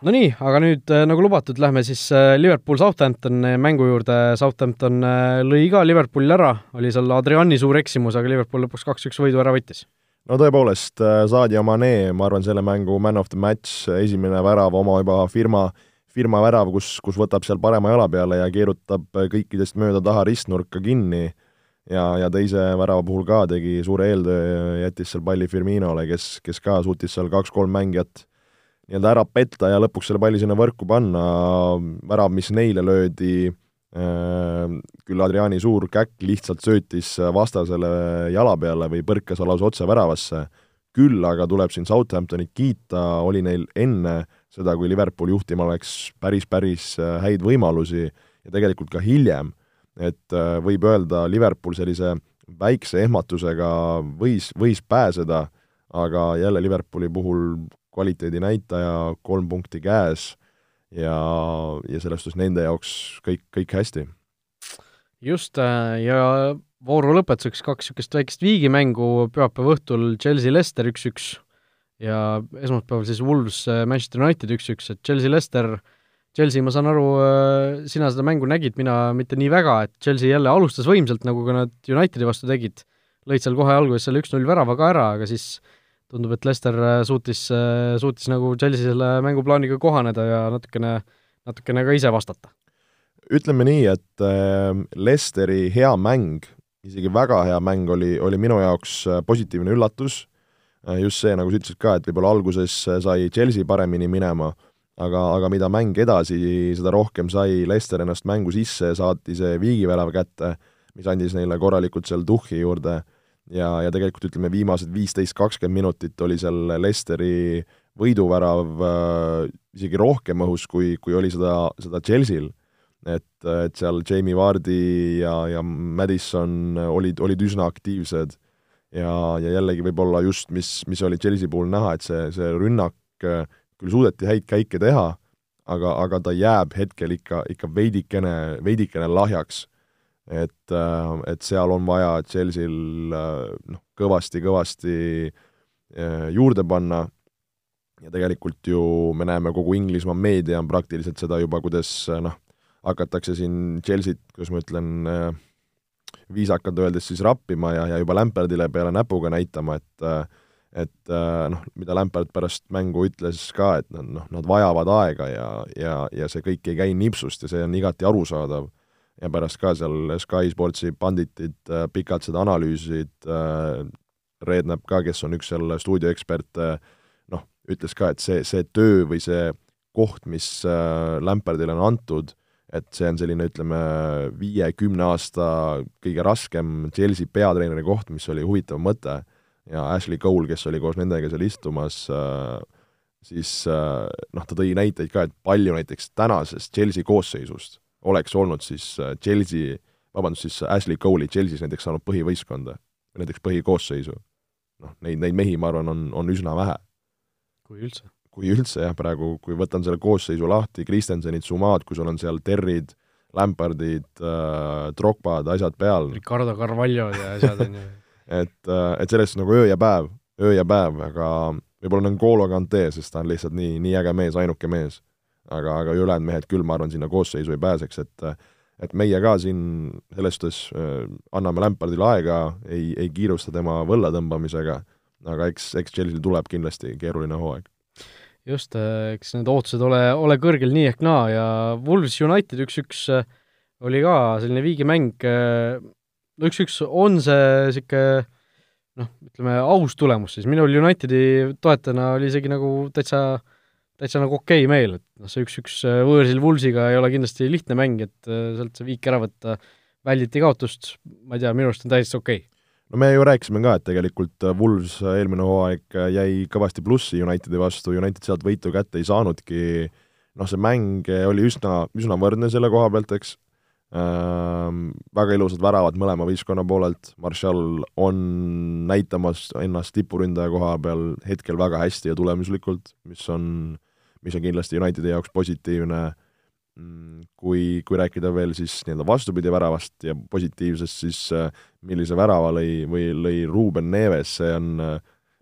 Nonii, aga nüüd nagu lubatud, lähme siis äh, Liverpool-Southampton mängu juurde, Southampton äh, lõi ka Liverpooli ära, oli seal Adriani suur eksimus, aga Liverpool lõpuks kaks-üks võidu ära võttis. no tõepoolest, äh, Sadio Mane, ma arvan, selle mängu man of the match, esimene värav oma juba firma firma värav, kus, kus võtab seal parema jala peale ja keerutab kõikidest mööda taha ristnurka kinni. Ja, ja teise värava puhul ka tegi suure eeltöö, jättis seal palli Firminole, kes, kes ka suutis seal kaks-kolm mängijat nii-öelda ära petta ja lõpuks selle palli sinna võrku panna, värav, mis neile löödi, äh, küll Adriani suur käkk lihtsalt söötis vastasele jala peale või põrkas lausa otse väravasse, küll aga tuleb siin Southamptonit kiita, oli neil enne äh, seda, kui Liverpool juhtima oleks päris, päris äh, häid võimalusi ja tegelikult ka hiljem, et äh, võib öelda, Liverpool sellise väikse ehmatusega võis, võis pääseda, aga jälle Liverpooli puhul kvaliteedinäitaja kolm punkti käes ja, ja selles suhtes nende jaoks kõik, kõik hästi. just, äh, ja vooru lõpetuseks kaks niisugust väikest viigimängu pühapäeva õhtul Chelsea-Lester üks-üks ja esmaspäeval siis Wolves äh, Manchester United üks-üks, et Chelsea-Lester, Chelsea, ma saan aru, äh, sina seda mängu nägid, mina mitte nii väga, et Chelsea jälle alustas võimsalt, nagu ka nad Unitedi vastu tegid, lõid seal kohe alguses selle üks-null värava ka ära, aga siis tundub, et Lester äh, suutis, suutis nagu Chelsea selle mänguplaaniga kohaneda ja natukene, natukene ka ise vastata. ütleme nii, et Lesteri hea mäng, isegi väga hea mäng oli, oli minu jaoks positiivne üllatus just see, nagu sa ütlesid ka, et võib-olla alguses sai Chelsea paremini minema, aga, aga mida mäng edasi, seda rohkem sai Leicester ennast mängu sisse, saati see viigivärav kätte, mis andis neile korralikult seal tuhhi juurde ja, ja tegelikult ütleme, viimased viisteist, kakskümmend minutit oli seal Leicesteri võiduvärav äh, isegi rohkem õhus, kui, kui oli seda, seda Chelsea'l. et, et seal Jamie Vardi ja, ja Madison olid, olid üsna aktiivsed ja, ja jällegi võib-olla just, mis, mis oli Chelsea puhul näha, et see, see rünnak äh, küll suudeti häid käike teha, aga, aga ta jääb hetkel ikka, ikka veidikene, veidikene lahjaks. et, äh, et seal on vaja Chelsea'l äh, noh, kõvasti-kõvasti juurde panna ja tegelikult ju me näeme, kogu Inglismaa meedia on praktiliselt seda juba, kuidas noh, hakatakse siin Chelsea't, kuidas ma ütlen, viisakalt öeldes siis rappima ja, ja juba Lampardile peale näpuga näitama, et et noh, mida Lampard pärast mängu ütles ka, et nad noh, nad vajavad aega ja, ja, ja see kõik ei käi nipsust ja see on igati arusaadav. ja pärast ka seal Sky Sportsi banditid pikalt seda analüüsisid, Rednap ka, kes on üks seal stuudioeksperte, noh, ütles ka, et see, see töö või see koht, mis Lampardile on antud, et see on selline, ütleme, viie-kümne aasta kõige raskem Chelsea peatreeneri koht, mis oli huvitav mõte, ja Ashley Cole, kes oli koos nendega seal istumas, äh, siis äh, noh, ta tõi näiteid ka, et palju näiteks tänasest Chelsea koosseisust oleks olnud siis äh, Chelsea, vabandust, siis Ashley Cole'i Chelsea's näiteks saanud põhivõistkonda või näiteks põhikoosseisu. noh, neid, neid mehi, ma arvan, on, on üsna vähe. kui üldse kui üldse jah, praegu, kui võtan selle koosseisu lahti, Kristensenid, Sumad, kui sul on seal Terrid, Lampardid äh,, Drogbad, asjad peal. Ricardo Carvaljod ja asjad, on ju. et, äh, et sellest nagu öö ja päev, öö ja päev, aga võib-olla N'Golo Kante, sest ta on lihtsalt nii, nii äge mees, ainuke mees. aga, aga ülejäänud mehed küll, ma arvan, sinna koosseisu ei pääseks, et et meie ka siin selles suhtes äh, anname Lampardile aega, ei, ei kiirusta tema võlla tõmbamisega, aga eks, eks Chelsea'l tuleb kindlasti keeruline hooaeg just, äh, eks need ootused ole, ole kõrgel nii ehk naa ja Wolves United üks-üks äh, oli ka selline viigimäng, äh, üks-üks on see niisugune noh, ütleme aus tulemus siis, minul Unitedi toetajana oli isegi nagu täitsa, täitsa nagu okei okay meel, et noh, see üks-üks võõrsil Wolvesiga ei ole kindlasti lihtne mäng, et sealt see viik ära võtta, välditi kaotust, ma ei tea, minu arust on täiesti okei. okay no me ju rääkisime ka, et tegelikult äh, Wools äh, eelmine hooaeg äh, jäi kõvasti plussi Unitedi vastu, United sealt võitu kätte ei saanudki, noh, see mäng oli üsna, üsna võrdne selle koha pealt, eks. Ähm,, väga ilusad väravad mõlema võistkonna poolelt, Martial on näitamas ennast tipuründaja koha peal hetkel väga hästi ja tulemuslikult, mis on, mis on kindlasti Unitedi jaoks positiivne. äh,, kui, kui rääkida veel siis nii-öelda vastupidi väravast ja positiivsest, siis äh, millise värava lõi või lõi Ruuben Neves, see on äh,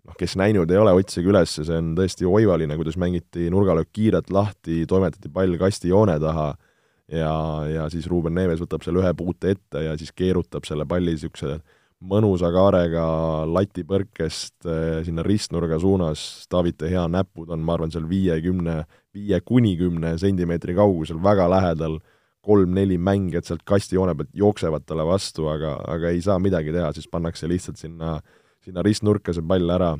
noh, kes näinud ei ole, otsige üles, see on tõesti oivaline, kuidas mängiti nurgalöök kiirelt lahti, toimetati pall kastijoone taha ja, ja siis Ruuben Neves võtab selle ühe puute ette ja siis keerutab selle palli niisuguse mõnusa kaarega lati põrkest eh, sinna ristnurga suunas, Taavite hea näpud on, ma arvan, seal viiekümne, viie kuni kümne sentimeetri kaugusel, väga lähedal, kolm-neli mängijat sealt kastijoone pealt jooksevad talle vastu, aga, aga ei saa midagi teha, siis pannakse lihtsalt sinna, sinna ristnurka see pall ära.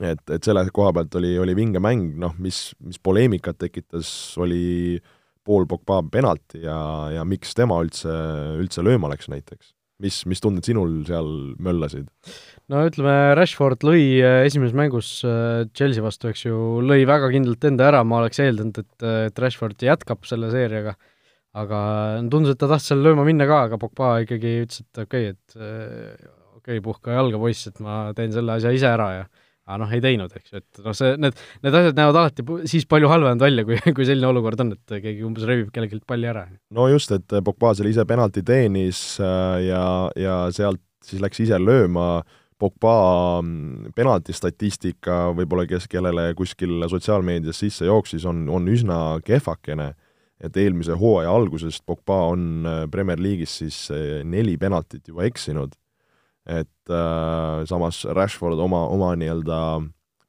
et, et selle koha pealt oli, oli vinge mäng, noh, mis, mis poleemikat tekitas, oli Paul Pogba penalti ja, ja miks tema üldse, üldse lööma läks näiteks mis, mis tunded sinul seal möllasid? No ütleme, Rashford lõi äh, esimeses mängus äh, Chelsea vastu, eks ju, lõi väga kindlalt enda ära, ma oleks eeldanud, et, äh, et Rashford jätkab selle seeriaga, aga tundus, et ta tahtis seal lööma minna ka, aga Pogba ikkagi ütles, et okei okay,, et okei okay,, puhka jalga, poiss, et ma teen selle asja ise ära ja aga noh, ei teinud, eks ju, et noh, see, need, need asjad näevad alati siis palju halvemad välja, kui, kui selline olukord on, et keegi umbes rebib kellelgi palli ära. no just, et Pogba seal ise penalti teenis äh, ja, ja sealt siis läks ise lööma, Pogba mm, penaltistatistika võib-olla kes, kellele kuskil sotsiaalmeedias sisse jooksis, on, on üsna kehvakene, et eelmise hooaja algusest Pogba on äh, Premier League'is siis äh, neli penaltit juba eksinud. Et äh, samas Rashford oma, oma nii-öelda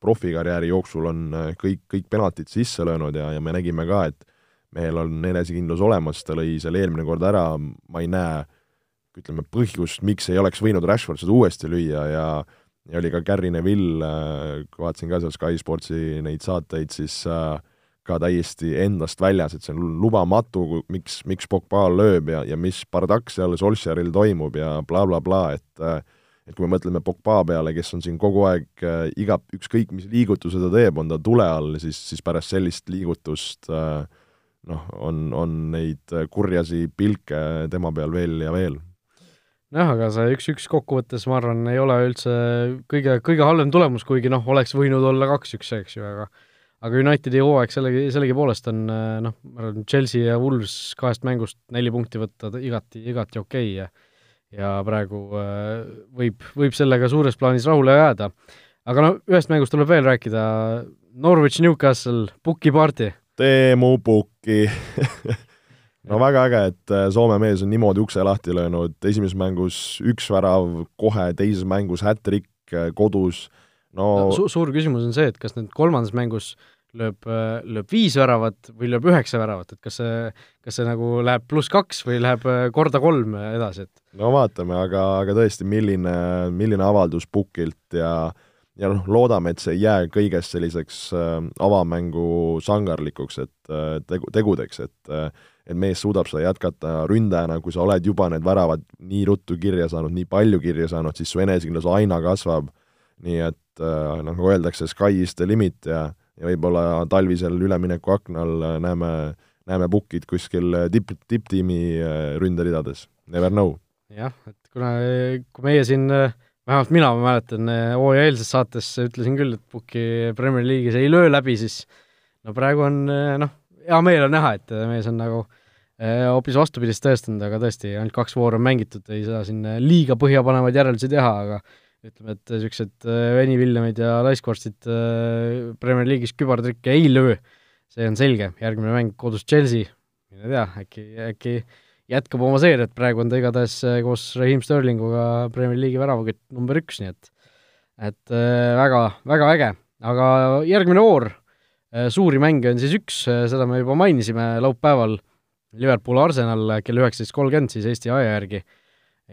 profikarjääri jooksul on äh, kõik, kõik penaltid sisse löönud ja, ja me nägime ka, et mehel on enesekindlus olemas, ta lõi selle eelmine kord ära, ma ei näe ütleme, põhjust, miks ei oleks võinud Rashford seda uuesti lüüa ja ja oli ka Gary Neville, äh, vaatasin ka seal Sky Sportsi neid saateid, siis äh, ka täiesti endast väljas, et see on lubamatu, miks, miks Pogba lööb ja, ja mis bardakk seal Solskjaeril toimub ja blablabla bla, bla, et et kui me mõtleme Pogba peale, kes on siin kogu aeg äh, iga, ükskõik mis liigutuse ta teeb, on ta tule all, siis, siis pärast sellist liigutust äh, noh, on, on neid kurjasi pilke tema peal veel ja veel jah, aga see üks-üks kokkuvõttes, ma arvan, ei ole üldse kõige, kõige halvem tulemus, kuigi noh, oleks võinud olla kaks-üks, eks ju, aga aga Unitedi hooaeg sellegi, sellegipoolest on äh, noh, ma arvan, Chelsea ja Wools kahest mängust neli punkti võtta igati, igati okei okay ja ja praegu äh, võib, võib sellega suures plaanis rahule jääda. aga no ühest mängust tuleb veel rääkida, Norwich Newcastle, Puki party. tee mu pukki no väga äge, et äh, Soome mees on niimoodi ukse lahti löönud, esimeses mängus üks värav, kohe teises mängus hätrik äh, kodus, no, no su suur küsimus on see, et kas nüüd kolmandas mängus lööb, lööb viis väravat või lööb üheksa väravat, et kas see, kas see nagu läheb pluss kaks või läheb korda kolm edasi, et? No vaatame, aga, aga tõesti, milline, milline avaldus pukilt ja ja noh, loodame, et see ei jää kõigest selliseks äh, avamängu sangarlikuks, et äh, tegu, tegudeks, et äh, et mees suudab seda jätkata ründajana, kui sa oled juba need väravad nii ruttu kirja saanud, nii palju kirja saanud, siis su enesekindlus aina kasvab, nii et äh, noh, nagu öeldakse, sky is the limit ja ja võib-olla talvisel üleminekuaknal näeme, näeme pukid kuskil tipp, tipptiimi äh, ründeridades, never know. jah, et kuna, kui meie siin äh, vähemalt mina ma mäletan, äh, hooaja eelses saates ütlesin küll, et Puki Premier League'is ei löö läbi, siis no praegu on noh, hea meel on näha, et mees on nagu hoopis vastupidist tõestanud, aga tõesti, ainult kaks vooru on mängitud, ei saa siin liiga põhjapanevaid järeldusi teha, aga ütleme, et niisugused Veni Villemid ja Laiskvorstid Premier League'is kübartrikke ei löö, see on selge, järgmine mäng kodus Chelsea, mine tea, äkki, äkki jätkab oma seeriat, praegu on ta igatahes äh, koos Raheem Sterlinguga Premier League'i väravakütt number üks, nii et et äh, väga, väga äge, aga järgmine voor, äh, suuri mänge on siis üks, seda me juba mainisime laupäeval, Liverpool Arsenal kell üheksateist kolmkümmend siis Eesti aja järgi,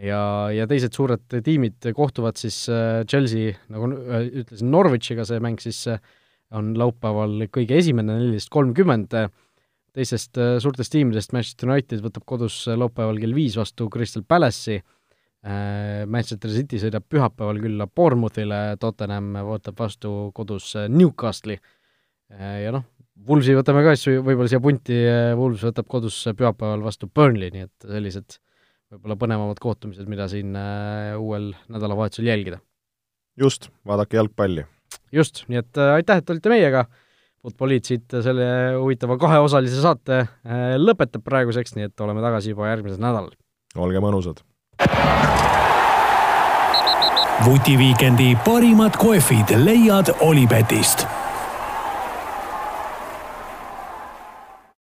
ja, ja teised suured tiimid kohtuvad siis Chelsea, nagu ütlesin, Norwichiga, see mäng siis on laupäeval kõige esimene, neliteist kolmkümmend, teistest äh, suurtest tiimidest Manchester United võtab kodus äh, laupäeval kell viis vastu Crystal Palace'i, äh, Manchester City sõidab pühapäeval külla Bournemouthile, Tottenham võtab vastu kodus Newcastle'i ja noh, Wolvesi võtame ka siis võib-olla siia punti, Wolves võtab kodus pühapäeval vastu Burnley, nii et sellised võib-olla põnevamad kohtumised, mida siin uuel nädalavahetusel jälgida. just, vaadake jalgpalli. just, nii et aitäh, et olite meiega Futboliit siit selle huvitava kaheosalise saate äh, lõpetab praeguseks, nii et oleme tagasi juba järgmisel nädalal. olge mõnusad! vutiviikendi parimad kohvid leiad Olipetist